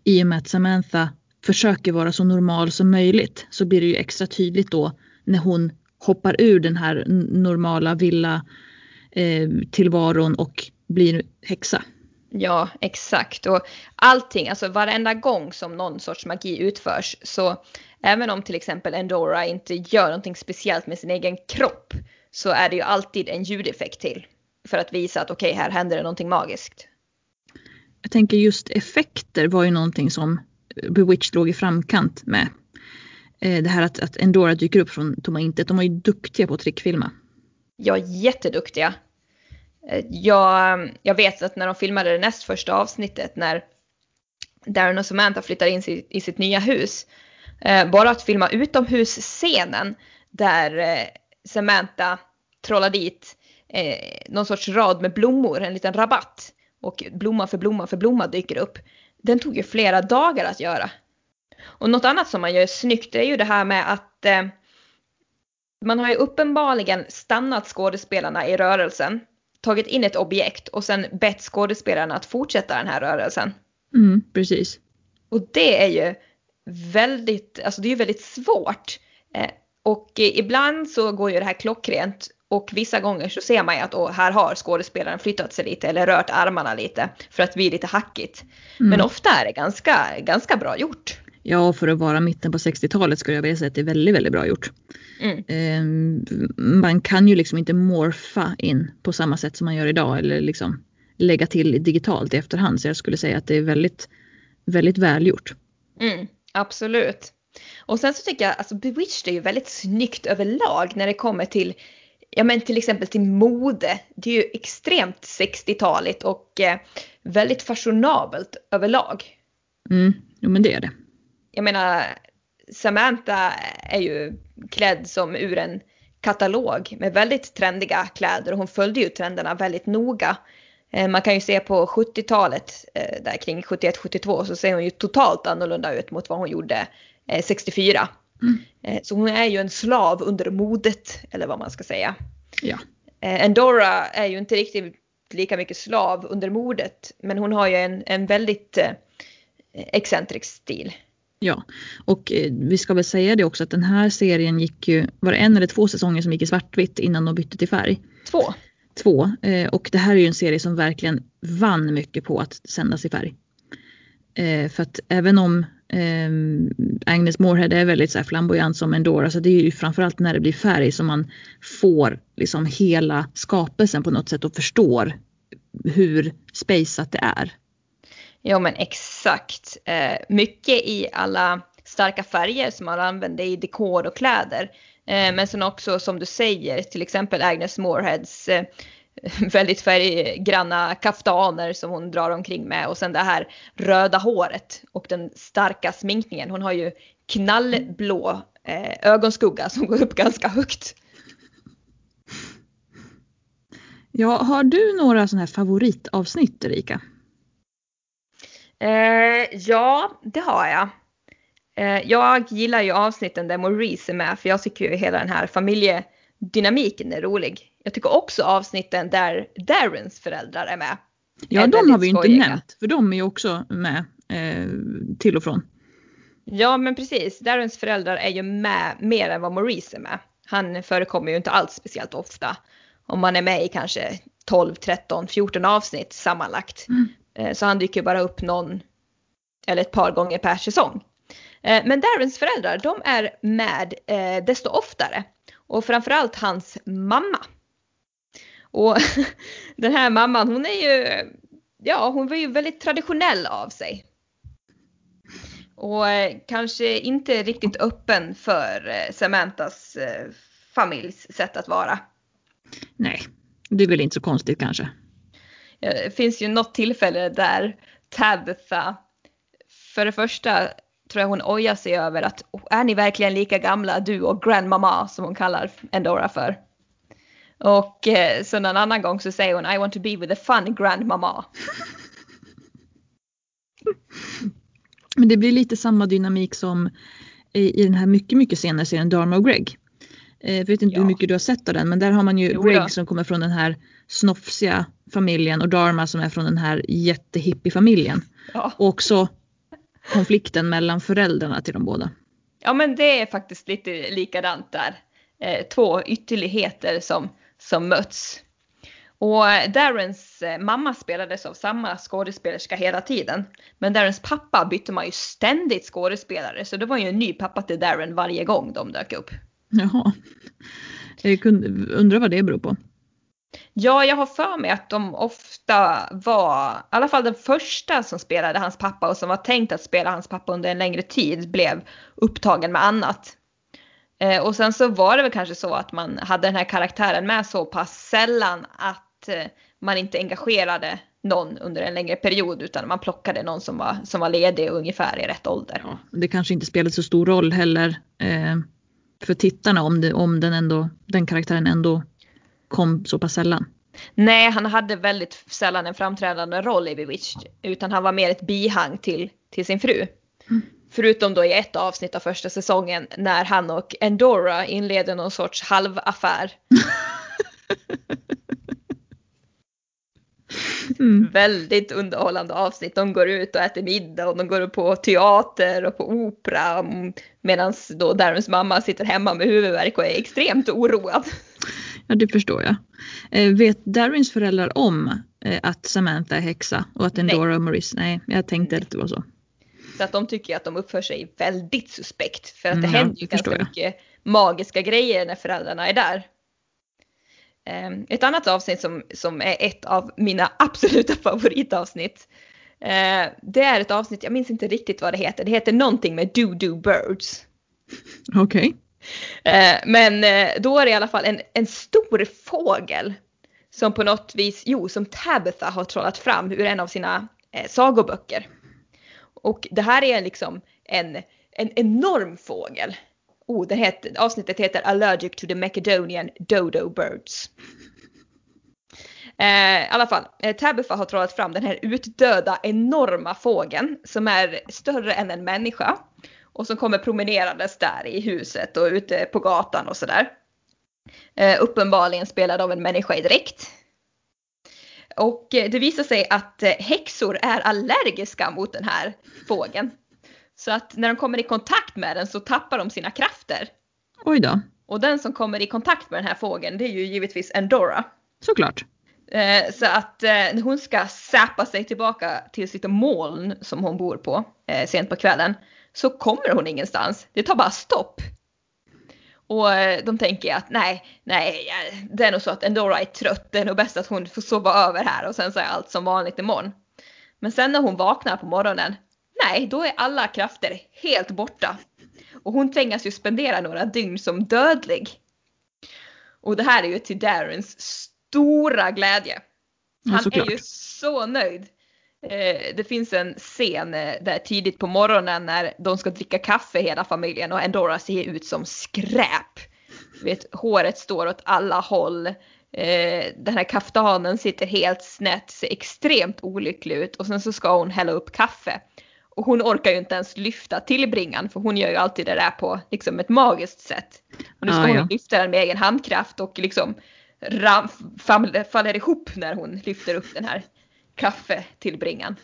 i och med att Samantha försöker vara så normal som möjligt så blir det ju extra tydligt då när hon hoppar ur den här normala villa eh, tillvaron och blir häxa. Ja, exakt. Och allting, alltså varenda gång som någon sorts magi utförs så även om till exempel Endora inte gör någonting speciellt med sin egen kropp så är det ju alltid en ljudeffekt till för att visa att okej, okay, här händer det någonting magiskt. Jag tänker just effekter var ju någonting som Bewitched låg i framkant med. Eh, det här att, att Endora dyker upp från tomma intet. De var ju duktiga på att trickfilma. Ja, jätteduktiga. Eh, jag, jag vet att när de filmade det näst första avsnittet när Darren och Samantha flyttar in i sitt nya hus. Eh, bara att filma utomhusscenen där Samantha trollar dit någon sorts rad med blommor, en liten rabatt. Och blomma för blomma för blomma dyker upp. Den tog ju flera dagar att göra. Och något annat som man gör snyggt är ju det här med att eh, man har ju uppenbarligen stannat skådespelarna i rörelsen, tagit in ett objekt och sen bett skådespelarna att fortsätta den här rörelsen. Mm, precis. Och det är ju väldigt, alltså det är ju väldigt svårt. Eh, och eh, ibland så går ju det här klockrent och vissa gånger så ser man ju att oh, här har skådespelaren flyttat sig lite eller rört armarna lite för att bli lite hackigt. Mm. Men ofta är det ganska, ganska bra gjort. Ja, för att vara mitten på 60-talet skulle jag vilja säga att det är väldigt, väldigt bra gjort. Mm. Eh, man kan ju liksom inte morfa in på samma sätt som man gör idag eller liksom lägga till digitalt i efterhand. Så jag skulle säga att det är väldigt, väldigt välgjort. Mm, absolut. Och sen så tycker jag, alltså Bewitched är ju väldigt snyggt överlag när det kommer till ja men till exempel till mode. Det är ju extremt 60-taligt och eh, väldigt fashionabelt överlag. Mm, jo men det är det. Jag menar, Samantha är ju klädd som ur en katalog med väldigt trendiga kläder och hon följde ju trenderna väldigt noga. Eh, man kan ju se på 70-talet, eh, där kring 71-72, så ser hon ju totalt annorlunda ut mot vad hon gjorde 64. Mm. Eh, så hon är ju en slav under modet, eller vad man ska säga. Ja. Endora är ju inte riktigt lika mycket slav under mordet, men hon har ju en, en väldigt excentrisk stil. Ja, och vi ska väl säga det också att den här serien gick ju, var det en eller två säsonger som gick i svartvitt innan de bytte till färg? Två. Två, och det här är ju en serie som verkligen vann mycket på att sändas i färg. För att även om eh, Ehm, Agnes Moorehead är väldigt så här flamboyant som en dåre, så det är ju framförallt när det blir färg som man får liksom hela skapelsen på något sätt och förstår hur spejsat det är. Ja men exakt. Eh, mycket i alla starka färger som man använder i dekor och kläder. Eh, men sen också som du säger till exempel Agnes Mooreheads eh, <laughs> väldigt färggranna kaftaner som hon drar omkring med och sen det här röda håret och den starka sminkningen. Hon har ju knallblå eh, ögonskugga som går upp ganska högt. Ja, har du några sådana här favoritavsnitt Erika? Eh, ja, det har jag. Eh, jag gillar ju avsnitten där Maurice är med för jag tycker ju hela den här familjedynamiken är rolig. Jag tycker också avsnitten där Darrens föräldrar är med. Ja, är de har vi ju inte nämnt för de är ju också med eh, till och från. Ja, men precis. Darrens föräldrar är ju med mer än vad Maurice är med. Han förekommer ju inte alls speciellt ofta. Om man är med i kanske 12, 13, 14 avsnitt sammanlagt. Mm. Eh, så han dyker bara upp någon eller ett par gånger per säsong. Eh, men Darrens föräldrar, de är med eh, desto oftare. Och framförallt hans mamma. Och <laughs> den här mamman hon är ju, ja hon var ju väldigt traditionell av sig. Och eh, kanske inte riktigt öppen för eh, Samantas eh, familjs sätt att vara. Nej, det är väl inte så konstigt kanske. Det finns ju något tillfälle där Tabitha, för det första tror jag hon ojar sig över att är ni verkligen lika gamla du och grandmama som hon kallar Endora för. Och eh, så en annan gång så säger hon I want to be with the fun grandmama. <laughs> Men det blir lite samma dynamik som i, i den här mycket, mycket senare serien Dharma och Greg. Eh, jag vet inte Ja. hur mycket du har sett av den men där har man ju Jo då. Greg som kommer från den här snofsiga familjen och Dharma som är från den här jättehippie-familjen. Ja. Och också konflikten mellan föräldrarna till de båda. ja, men det är faktiskt lite likadant där. Eh, två ytterligheter som, som möts. Och eh, Darrens eh, mamma spelades av samma skådespelerska hela tiden. Men Darrens pappa bytte man ju ständigt skådespelare så det var ju en ny pappa till Darren varje gång de dök upp. Jaha. Jag kunde, undrar vad det beror på. Ja, jag har för mig att de ofta var, i alla fall den första som spelade hans pappa och som var tänkt att spela hans pappa under en längre tid blev upptagen med annat. Eh, och sen så var det väl kanske så att man hade den här karaktären med så pass sällan att eh, man inte engagerade någon under en längre period utan man plockade någon som var, som var ledig och ungefär i rätt ålder. Ja, det kanske inte spelade så stor roll heller eh, för tittarna om, det, om den, ändå, den karaktären ändå kom så pass sällan. Nej, han hade väldigt sällan en framträdande roll i Bewitched utan han var mer ett bihang till, till sin fru. Förutom då i ett avsnitt av första säsongen när han och Endora inleder någon sorts halvaffär. <laughs> Mm. Väldigt underhållande avsnitt. De går ut och äter middag och de går på teater och på opera medan då Darrens mamma sitter hemma med huvudvärk och är extremt oroad. Ja, det förstår jag. Eh, vet Darrins föräldrar om eh, att Samantha är häxa och att Endora och Maurice, nej, jag tänkte att det var så. Så att de tycker att de uppför sig väldigt suspekt. För att det Mm, händer ju ganska jag. mycket magiska grejer när föräldrarna är där. Ehm, Ett annat avsnitt som, som är ett av mina <laughs> absoluta favoritavsnitt. eh, Det är ett avsnitt, jag minns inte riktigt vad det heter. Det heter någonting med Do Do Birds. Okej. Eh, men eh, då är det i alla fall en, en stor fågel som på något vis, jo, som Tabitha har trollat fram ur en av sina eh, sagoböcker. Och det här är liksom en, en enorm fågel. Oh, det heter, avsnittet heter Allergic to the Macedonian Dodo Birds. Eh, I alla fall, eh, Tabitha har trollat fram den här utdöda enorma fågeln som är större än en människa och som kommer promenerandes där i huset och ute på gatan och sådär. Eh, uppenbarligen spelad av en människa i dräkt. Och eh, det visar sig att eh, häxor är allergiska mot den här fågeln. Så att när de kommer i kontakt med den så tappar de sina krafter. Oj då, Och den som kommer i kontakt med den här fågeln det är ju givetvis Endora. såklart. Eh, så att eh, hon ska säpa sig tillbaka till sitt moln som hon bor på eh, sent på kvällen så kommer hon ingenstans. Det tar bara stopp. Och eh, de tänker att nej, nej, ja, det är nog så att Endora är trött. Det är nog bäst att hon får sova över här och sen så är allt som vanligt imorgon. Men sen när hon vaknar på morgonen, nej, då är alla krafter helt borta. Och hon tvingas ju spendera några dygn som dödlig. Och det här är ju till Darrens stora glädje. Ja, Han såklart. är ju så nöjd. Eh, det finns en scen eh, där tidigt på morgonen när de ska dricka kaffe hela familjen och Endora ser ut som skräp. Vet, håret står åt alla håll. Eh, den här kaftanen sitter helt snett, ser extremt olycklig ut och sen så ska hon hälla upp kaffe. Och hon orkar ju inte ens lyfta tillbringan för hon gör ju alltid det där på liksom ett magiskt sätt. Och nu ska Ah, hon ja. lyfta den med egen handkraft och liksom ram, faller ihop när hon lyfter upp den här kaffetillbringan.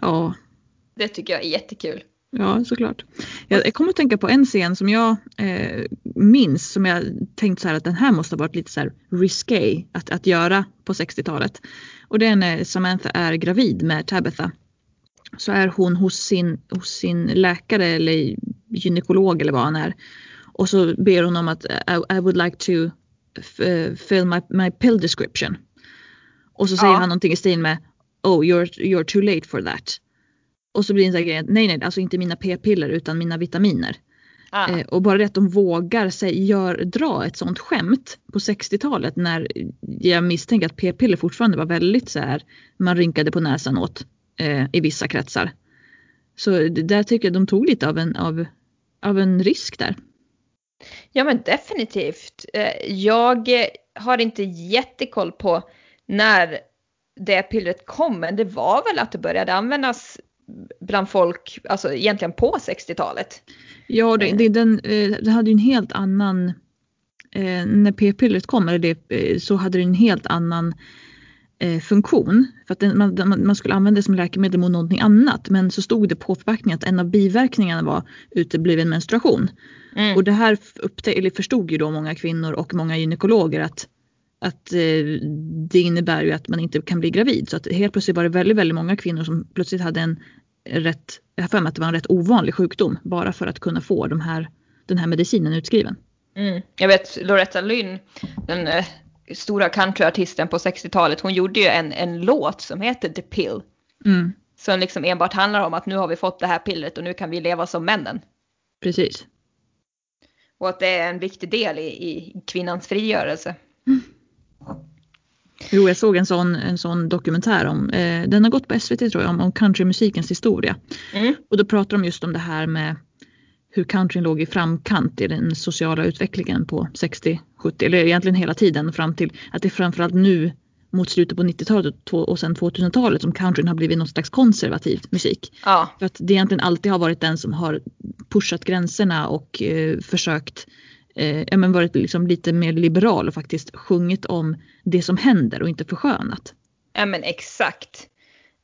Ja, Det tycker jag är jättekul. ja såklart. Jag, kommer att tänka på en scen som jag eh, minns som jag tänkt så här att den här måste ha varit lite så här risque att, att göra på 60-talet. Och det är när Samantha är gravid med Tabitha. Så är hon hos sin, hos sin läkare eller gynekolog eller vad han är. Och så ber hon om att I, I would like to eh, fill my, my pill description. Och så säger Ja. han någonting i stil med Oh you're, you're too late for that. Och så blir det en sån här grej, nej nej, alltså inte mina p-piller utan mina vitaminer. Ah, Eh, och bara det att de vågar sig, gör, dra ett sånt skämt på 60-talet när jag misstänker att p-piller fortfarande var väldigt så här, man rynkade på näsan åt eh, i vissa kretsar. Så där tycker jag de tog lite av en, av, av en risk där. Ja men definitivt. Eh, Jag har inte jättekoll på när det pillret kom men det var väl att det började användas bland folk, alltså egentligen på 60-talet. Ja, det, det, den, eh, det hade ju en helt annan, eh, när p-pillret kom eller det, eh, så hade det en helt annan eh, funktion. För att den, man, man, skulle använda det som läkemedel mot någonting annat. Men så stod det på förpackningen att en av biverkningarna var utebliven menstruation. Mm. Och det här upptä- eller förstod ju då många kvinnor och många gynekologer att, att eh, det innebär ju att man inte kan bli gravid. Så att helt plötsligt var det väldigt, väldigt många kvinnor som plötsligt hade en rätt, jag har för mig att det var en rätt ovanlig sjukdom bara för att kunna få de här, den här medicinen utskriven. Mm. Jag vet Loretta Lynn, den eh, stora countryartisten på 60-talet, hon gjorde ju en, en låt som heter The Pill. Mm. Som liksom enbart handlar om att nu har vi fått det här pillret och nu kan vi leva som männen. Precis. Och att det är en viktig del i, i kvinnans frigörelse. Mm. Jo, jag såg en sån, en sån dokumentär om, eh, den har gått på SVT tror jag, om, om countrymusikens historia. Mm. Och då pratar de just om det här med hur countryn låg i framkant i den sociala utvecklingen på 60, 70 eller egentligen hela tiden fram till att det är framförallt nu mot slutet på 90-talet och sen 2000-talet som countryn har blivit något slags konservativ musik. Ja. För att det egentligen alltid har varit den som har pushat gränserna och eh, försökt eh, ja, men varit liksom lite mer liberal och faktiskt sjungit om det som händer och inte förskönat. Ja men exakt.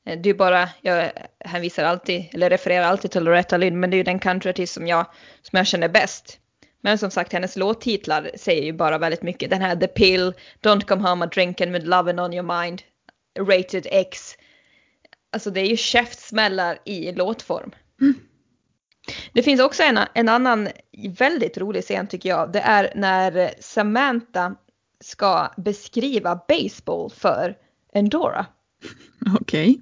Eh, det är bara, jag hänvisar alltid, eller refererar alltid till Loretta Lynn, men det är ju den countryartist som jag, som jag känner bäst. Men som sagt, hennes låttitlar säger ju bara väldigt mycket. Den här The Pill, Don't Come Home a Drinking with Lovin' On Your Mind, Rated X. Alltså det är ju käftsmällar i låtform. Mm. Det finns också en, en annan väldigt rolig scen tycker jag. Det är när Samantha ska beskriva baseball för Endora. Okej. Okay.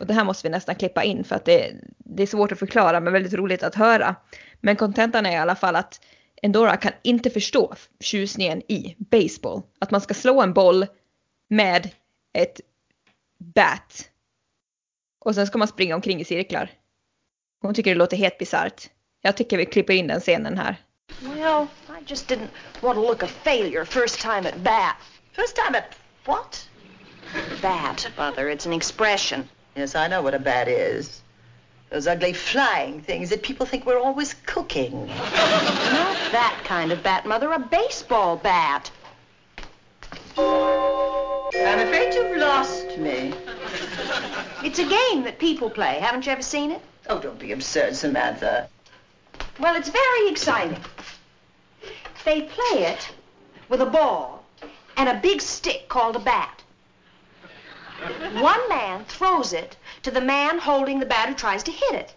Och det här måste vi nästan klippa in för att det, det är svårt att förklara men väldigt roligt att höra. Men kontentan är i alla fall att Endora kan inte förstå tjusningen i baseball. Att man ska slå en boll med ett bat. Och sen ska man springa omkring i cirklar. Hon tycker det låter helt bisarrt. Jag tycker vi klipper in den scenen här. Well, I just didn't want to look a failure first time at bat. First time at what? Bat, Mother. It's an expression. Yes, I know what a bat is. Those ugly flying things that people think we're always cooking. Not that kind of bat, Mother. A baseball bat. I'm afraid you've lost me. It's a game that people play. Haven't you ever seen it? Oh, don't be absurd, Samantha. Well, it's very exciting. They play it with a ball and a big stick called a bat. One man throws it to the man holding the bat who tries to hit it.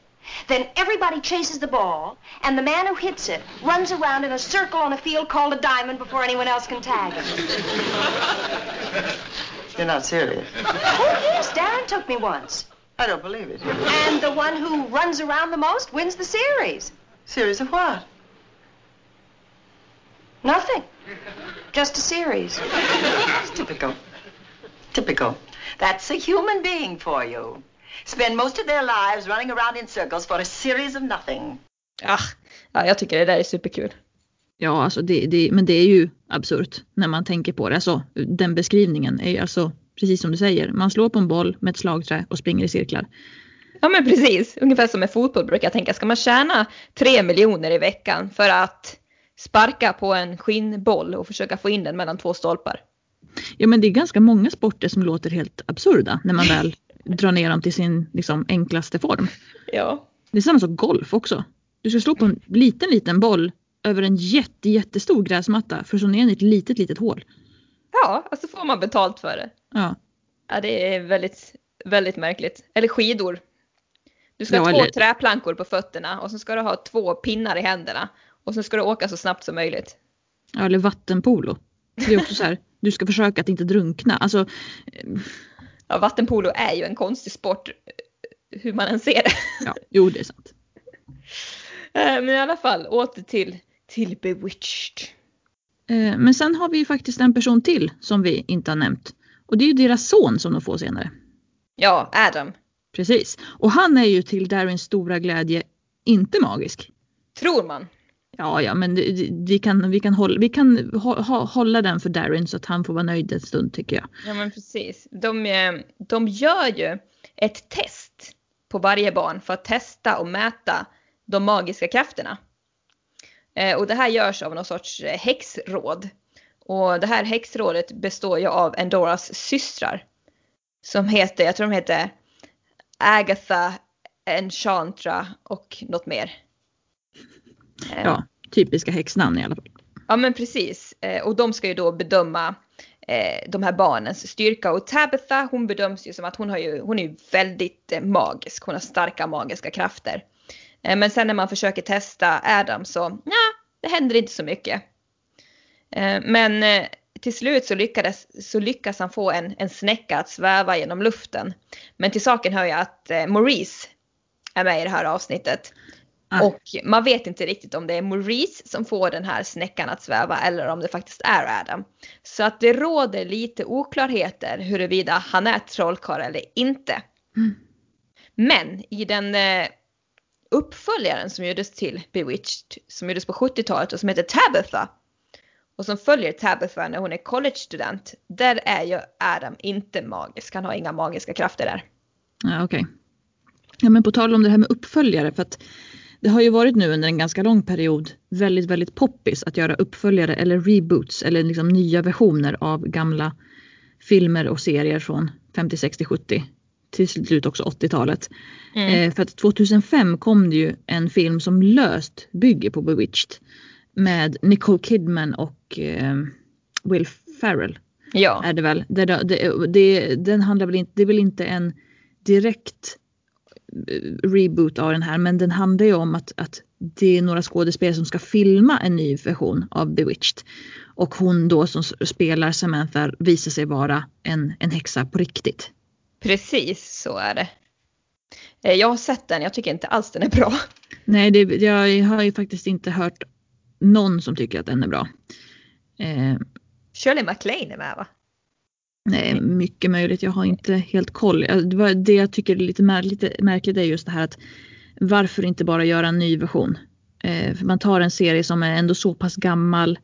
Then everybody chases the ball, and the man who hits it runs around in a circle on a field called a diamond before anyone else can tag him. You're not serious. Oh, yes, Darren took me once. I don't believe it. And the one who runs around the most wins the series. Series of what? Nothing. Just a series. It's typical. Typical. That's a human being for you. Spend most of their lives running around in circles for a series of nothing. Ah, ja, jag tycker det där är superkul. Ja, alltså det, det, men det är ju absurt när man tänker på det. Alltså, den beskrivningen är ju alltså precis som du säger. Man slår på en boll med ett slagträ och springer i cirklar. Ja men precis, ungefär som med fotboll brukar jag tänka. Ska man tjäna tre miljoner i veckan för att sparka på en skinnboll och försöka få in den mellan två stolpar? Ja men det är ganska många sporter som låter helt absurda när man väl <laughs> drar ner dem till sin liksom, enklaste form. Ja. Det är samma sak golf också. Du ska slå på en liten liten boll över en jätte, jättestor gräsmatta för att slå ner den i ett litet litet hål. Ja, alltså får man betalt för det. Ja. Ja det är väldigt, väldigt märkligt. Eller skidor. Du ska ja, ha två eller... träplankor på fötterna och så ska du ha två pinnar i händerna. Och så ska du åka så snabbt som möjligt. Ja, eller vattenpolo. Det är också så här, <laughs> du ska försöka att inte drunkna. Alltså, ja, vattenpolo är ju en konstig sport hur man än ser det. <laughs> Ja, jo det är sant. Eh, men i alla fall åter till, till Bewitched. Eh, men sen har vi ju faktiskt en person till som vi inte har nämnt. Och det är ju deras son som de får senare. Ja, Adam. Precis. Och han är ju till Darins stora glädje inte magisk. Tror man. Ja, ja, men vi kan, vi kan, hålla, vi kan hålla den för Darin så att han får vara nöjd en stund tycker jag. Ja, men precis. De, eh, de gör ju ett test på varje barn för att testa och mäta de magiska krafterna. Eh, och det här görs av någon sorts eh, häxråd. Och det här häxrådet består ju av Endoras systrar. Som heter, jag tror de heter Agatha, Enchantra och något mer. Eh, Ja, typiska häxnamn i alla fall. Ja men precis. Eh, Och de ska ju då bedöma eh, de här barnens styrka. Och Tabitha hon bedöms ju som att hon, har ju, hon är ju väldigt magisk. Hon har starka magiska krafter. Men sen när man försöker testa Adam så, ja, det händer inte så mycket. Eh, Men eh, till slut så, lyckades, så lyckas han få en, en snäcka att sväva genom luften. Men till saken hör jag att eh, Maurice är med i det här avsnittet. Ah. Och man vet inte riktigt om det är Maurice som får den här snäckan att sväva eller om det faktiskt är Adam. Så att det råder lite oklarheter huruvida han är trollkarl eller inte. Mm. Men i den uppföljaren som gjordes till Bewitched, som gjordes på 70-talet och som heter Tabitha och som följer Tabitha när hon är collegestudent, där är ju Adam inte magisk. Han har inga magiska krafter där. Ja, okej. Ja, men på tal om det här med uppföljare, för att det har ju varit nu under en ganska lång period väldigt, väldigt poppis att göra uppföljare eller reboots eller liksom nya versioner av gamla filmer och serier från 50, 60, 70 till slut också 80-talet. Mm. Eh, för att 2005 kom det ju en film som löst bygger på Bewitched med Nicole Kidman och eh, Will Ferrell Ja. är det väl. Det, det, det, den handlar väl inte, det är väl inte en direkt eh, reboot av den här men den handlar ju om att, att det är några skådespelare som ska filma en ny version av Bewitched. Och hon då som spelar Samantha visar sig vara en, en häxa på riktigt. Precis så är det. Eh, Jag har sett den, jag tycker inte alls den är bra. Nej, det, jag har ju faktiskt inte hört någon som tycker att den är bra. Eh, Shirley MacLaine är med va? Nej, mycket möjligt. Jag har inte helt koll. Ja, Det, jag tycker är lite, mär, lite märkligt är just det här att varför inte bara göra en ny version? Eh, för man tar en serie som är ändå så pass gammal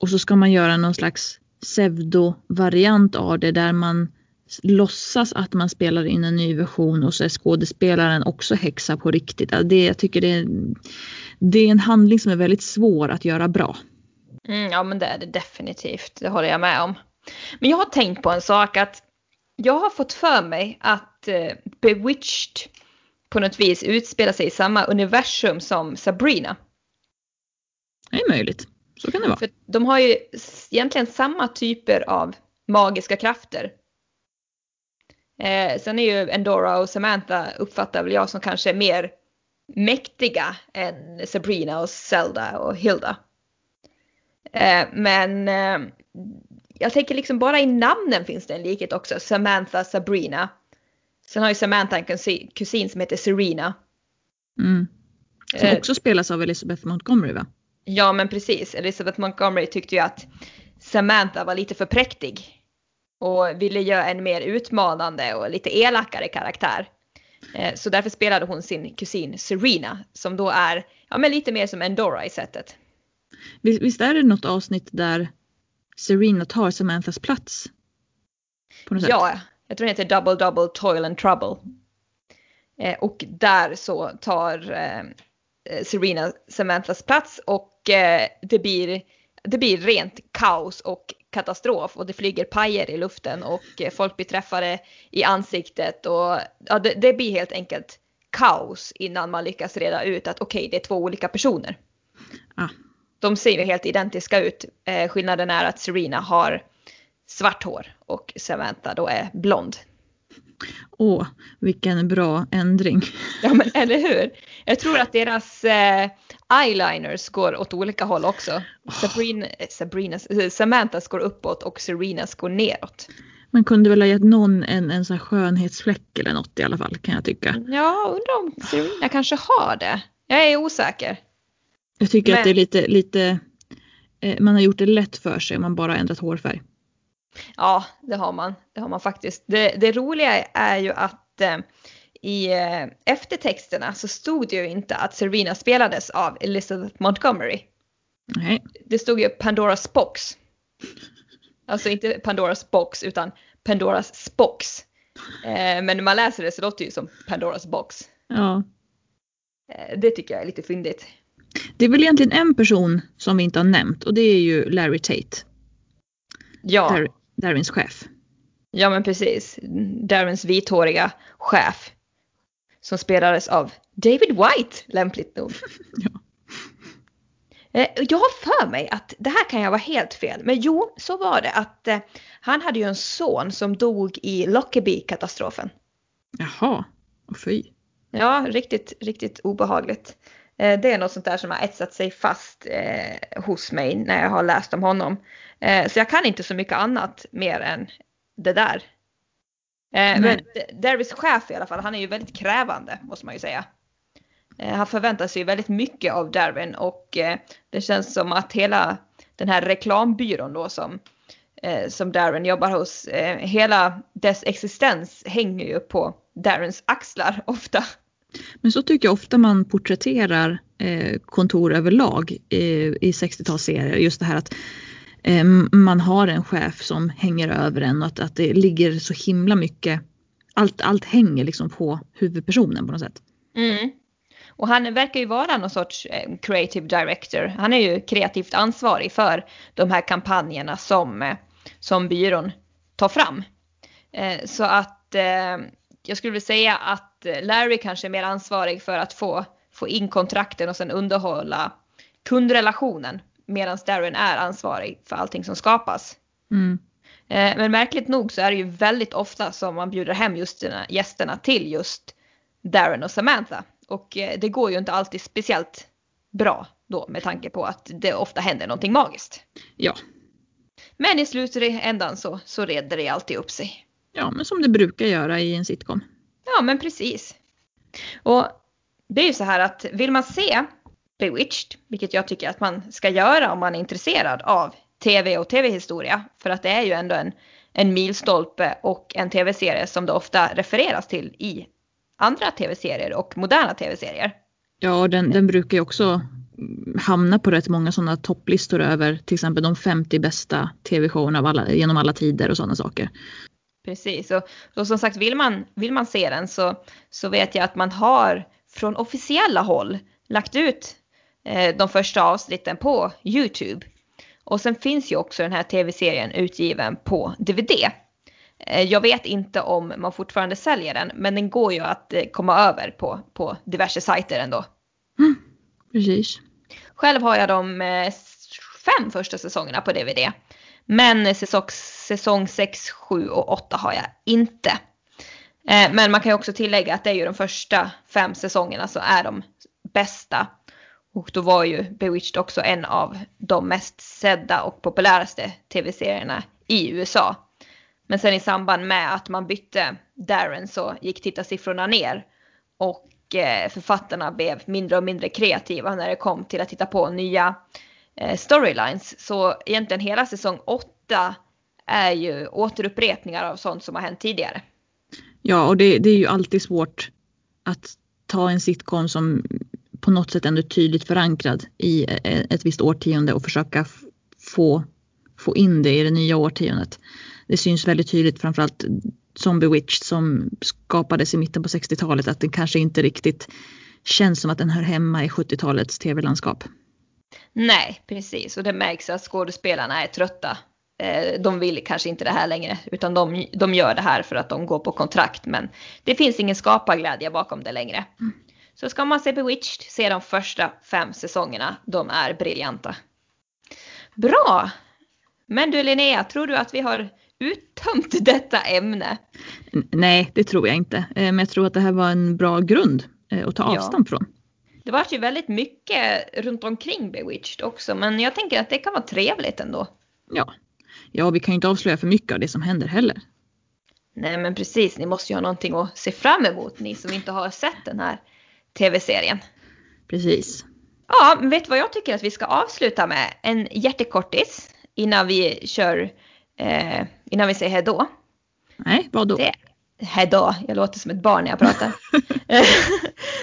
och så ska man göra någon slags pseudo-variant av det där man låtsas att man spelar in en ny version och så är skådespelaren också häxa på riktigt. Det, jag tycker det är, det är en handling som är väldigt svår att göra bra. Mm, ja men det är det definitivt, det håller jag med om. Men jag har tänkt på en sak att jag har fått för mig att eh, Bewitched på något vis utspelar sig i samma universum som Sabrina. Det är möjligt. Så kan det vara. För de har ju egentligen samma typer av magiska krafter. Eh, sen är ju Endora och Samantha uppfattar väl jag som kanske mer mäktiga än Sabrina och Zelda och Hilda. Eh, men eh, jag tänker liksom bara i namnen finns det en likhet också. Samantha, Sabrina. Sen har ju Samantha en kusin, kusin som heter Serena. Mm. Som Eh, också spelas av Elizabeth Montgomery va? Ja men precis, Elizabeth Montgomery tyckte ju att Samantha var lite för präktig. Och ville göra en mer utmanande och lite elakare karaktär. Så därför spelade hon sin kusin Serena som då är ja, men lite mer som Endora i sättet. Visst, är det något avsnitt där Serena tar Samanthas plats? Något sätt? Ja, jag tror den heter Double Double Toil and Trouble. Eh, och där så tar eh, eh, Serena Samanthas plats och eh, det, blir, det blir rent kaos och katastrof och det flyger pajer i luften och eh, folk blir träffade i ansiktet och ja, det, det blir helt enkelt kaos innan man lyckas reda ut att okej, det är två olika personer. Ah, De ser ju helt identiska ut. Eh, skillnaden är att Serena har svart hår och Samantha då är blond. åh, vilken bra ändring. Ja men <laughs> eller hur? Jag tror att deras eh, eyeliners går åt olika håll också. Sabrina, eh, Sabrinas, eh, Samanthas går uppåt och Serenas går neråt. Man kunde väl ha gett någon en, en sån skönhetsfläck eller något i alla fall kan jag tycka. Ja, undrar om Serena kanske har det. Jag är osäker. Jag tycker Men- att det är lite, lite eh, man har gjort det lätt för sig om man bara ändrat hårfärg. Ja, det har man. Det har man faktiskt. Det, det roliga är ju att eh, i eh, eftertexterna så stod det ju inte att Serena spelades av Elizabeth Montgomery. Nej, Det stod ju Pandoras box. Alltså inte Pandoras box utan Pandoras spox. Eh, men när man läser det så låter det ju som Pandoras box. ja. Eh, det tycker jag är lite fyndigt. Det är väl egentligen en person som vi inte har nämnt och det är ju Larry Tate. Ja, Dar Darwins chef. ja men precis. Darrens vithåriga chef. Som spelades av David White, lämpligt nog. <laughs> Ja. Eh, Jag har för mig att, det här kan jag vara helt fel, men jo, så var det att eh, han hade ju en son som dog i Lockerbie-katastrofen. Jaha, och fy. Ja, riktigt, riktigt obehagligt. Eh, det är något sånt där som har etsat sig fast eh, hos mig när jag har läst om honom. Eh, så jag kan inte så mycket annat mer än det där. Eh, men Nej. D- Darvis chef i alla fall, han är ju väldigt krävande måste man ju säga. Han förväntar sig ju väldigt mycket av Darwin och det känns som att hela den här reklambyrån då som, som Darwin jobbar hos, hela dess existens hänger ju på Darwins axlar <laughs> ofta. Men så tycker jag ofta man porträtterar eh, kontor överlag i 60-talsserier. Just det här att eh, man har en chef som hänger över en och att, att det ligger så himla mycket. Allt, allt hänger liksom på huvudpersonen på något sätt. Mm. Och han verkar ju vara någon sorts eh, creative director. Han är ju kreativt ansvarig för de här kampanjerna som, som byrån tar fram. Så att jag skulle vilja säga att eh, Larry kanske är mer ansvarig för att få, få in kontrakten och sen underhålla kundrelationen. Medan Darren är ansvarig för allting som skapas. Mm. Eh, Men märkligt nog så är det ju väldigt ofta som man bjuder hem just gästerna till just Darren och Samantha. Och eh, det går ju inte alltid speciellt bra då med tanke på att det ofta händer någonting magiskt. Ja. Men i slutändan så, så reder det alltid upp sig. ja, men som det brukar göra i en sitcom. Ja men precis. Och det är ju så här att vill man se Bewitched, vilket jag tycker att man ska göra om man är intresserad av tv och tv-historia, för att det är ju ändå en, en milstolpe och en tv-serie som det ofta refereras till i andra tv-serier och moderna tv-serier. Ja, och den, den brukar ju också hamna på rätt många sådana topplistor över till exempel de 50 bästa tv-showerna alla, genom alla tider och sådana saker. Precis, och, och som sagt vill man, vill man se den så, så vet jag att man har från officiella håll lagt ut eh, de första avsnitten på Youtube. Och sen finns ju också den här tv-serien utgiven på DVD. Eh, jag vet inte om man fortfarande säljer den, men den går ju att eh, komma över på, på diverse sajter ändå. Precis. Själv har jag de eh, fem första säsongerna på DVD. Men säsong, säsong 6, 7 och 8 har jag inte. Eh, Men man kan ju också tillägga att det är ju de första fem säsongerna som är de bästa. Och då var ju Bewitched också en av de mest sedda och populäraste tv-serierna i USA. Men sen i samband med att man bytte Darren så gick tittarsiffrorna ner. Och eh, författarna blev mindre och mindre kreativa när det kom till att hitta på nya eh, Eh, storylines. Så egentligen hela säsong 8 är ju återupprepningar av sånt som har hänt tidigare. Ja, och det, det är ju alltid svårt att ta en sitcom som på något sätt ändå tydligt förankrad i eh, ett visst årtionde och försöka få, få in det i det nya årtiondet. Det syns väldigt tydligt framförallt som Bewitched som skapades i mitten på 60-talet att det kanske inte riktigt känns som att den hör hemma i 70-talets tv-landskap. Nej, precis. Och det märks att skådespelarna är trötta. Eh, De vill kanske inte det här längre, utan de, de gör det här för att de går på kontrakt. Men det finns ingen skaparglädje bakom det längre. Så ska man se Bewitched, se de första fem säsongerna. De är briljanta. Bra! Men du Linnea, tror du att vi har uttömt detta ämne? Nej, det tror jag inte. Eh, Men jag tror att det här var en bra grund eh, att ta Ja. avstamp från. Det var ju väldigt mycket runt omkring Bewitched också, men jag tänker att det kan vara trevligt ändå. Ja. ja, vi kan ju inte avslöja för mycket av det som händer heller. Nej men precis, ni måste ju ha någonting att se fram emot, ni som inte har sett den här tv-serien. Precis. Ja, men vet du vad jag tycker att vi ska avsluta med? En hjärtekortis innan vi kör, eh, innan vi säger hejdå. Nej, vad då? Det, hejdå, jag låter som ett barn när jag pratar. <laughs>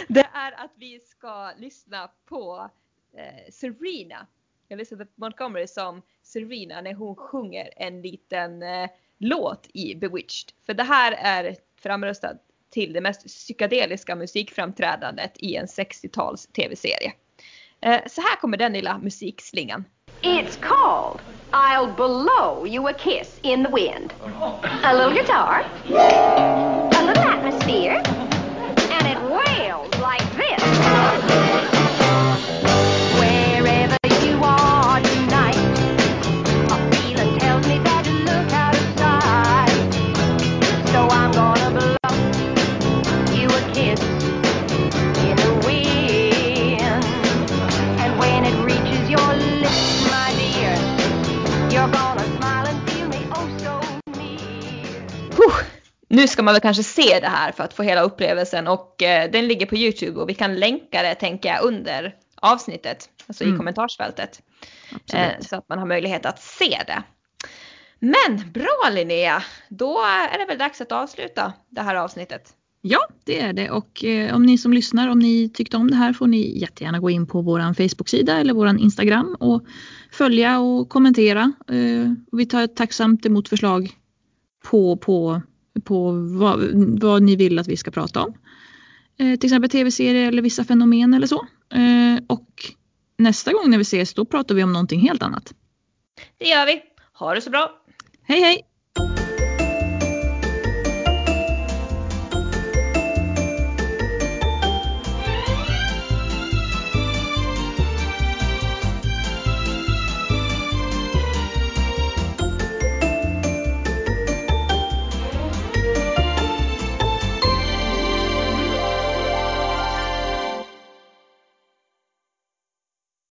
det är att vi ska lyssna på eh, Serena, Elizabeth Montgomery som Serena när hon sjunger en liten eh, låt i Bewitched. För det här är framröstat till det mest psykedeliska musikframträdandet i en 60-tals tv-serie. Eh, så här kommer den lilla musikslingan. It's called I'll Blow You a Kiss in the Wind. A little guitar, a little atmosphere, Nu ska man väl kanske se det här för att få hela upplevelsen och eh, den ligger på Youtube och vi kan länka det tänker jag under avsnittet, alltså i Mm. kommentarsfältet. Absolut. Eh, så att man har möjlighet att se det. Men bra Linnea, då är det väl dags att avsluta det här avsnittet. Ja, det är det och eh, om ni som lyssnar, om ni tyckte om det här får ni jättegärna gå in på våran Facebook-sida eller våran Instagram och följa och kommentera. Eh, vi tar tacksamt emot förslag på, på, på vad, vad ni vill att vi ska prata om. Eh, till exempel tv-serier eller vissa fenomen eller så. Eh, och nästa gång när vi ses då pratar vi om någonting helt annat. Det gör vi. Ha det så bra! Hej hej!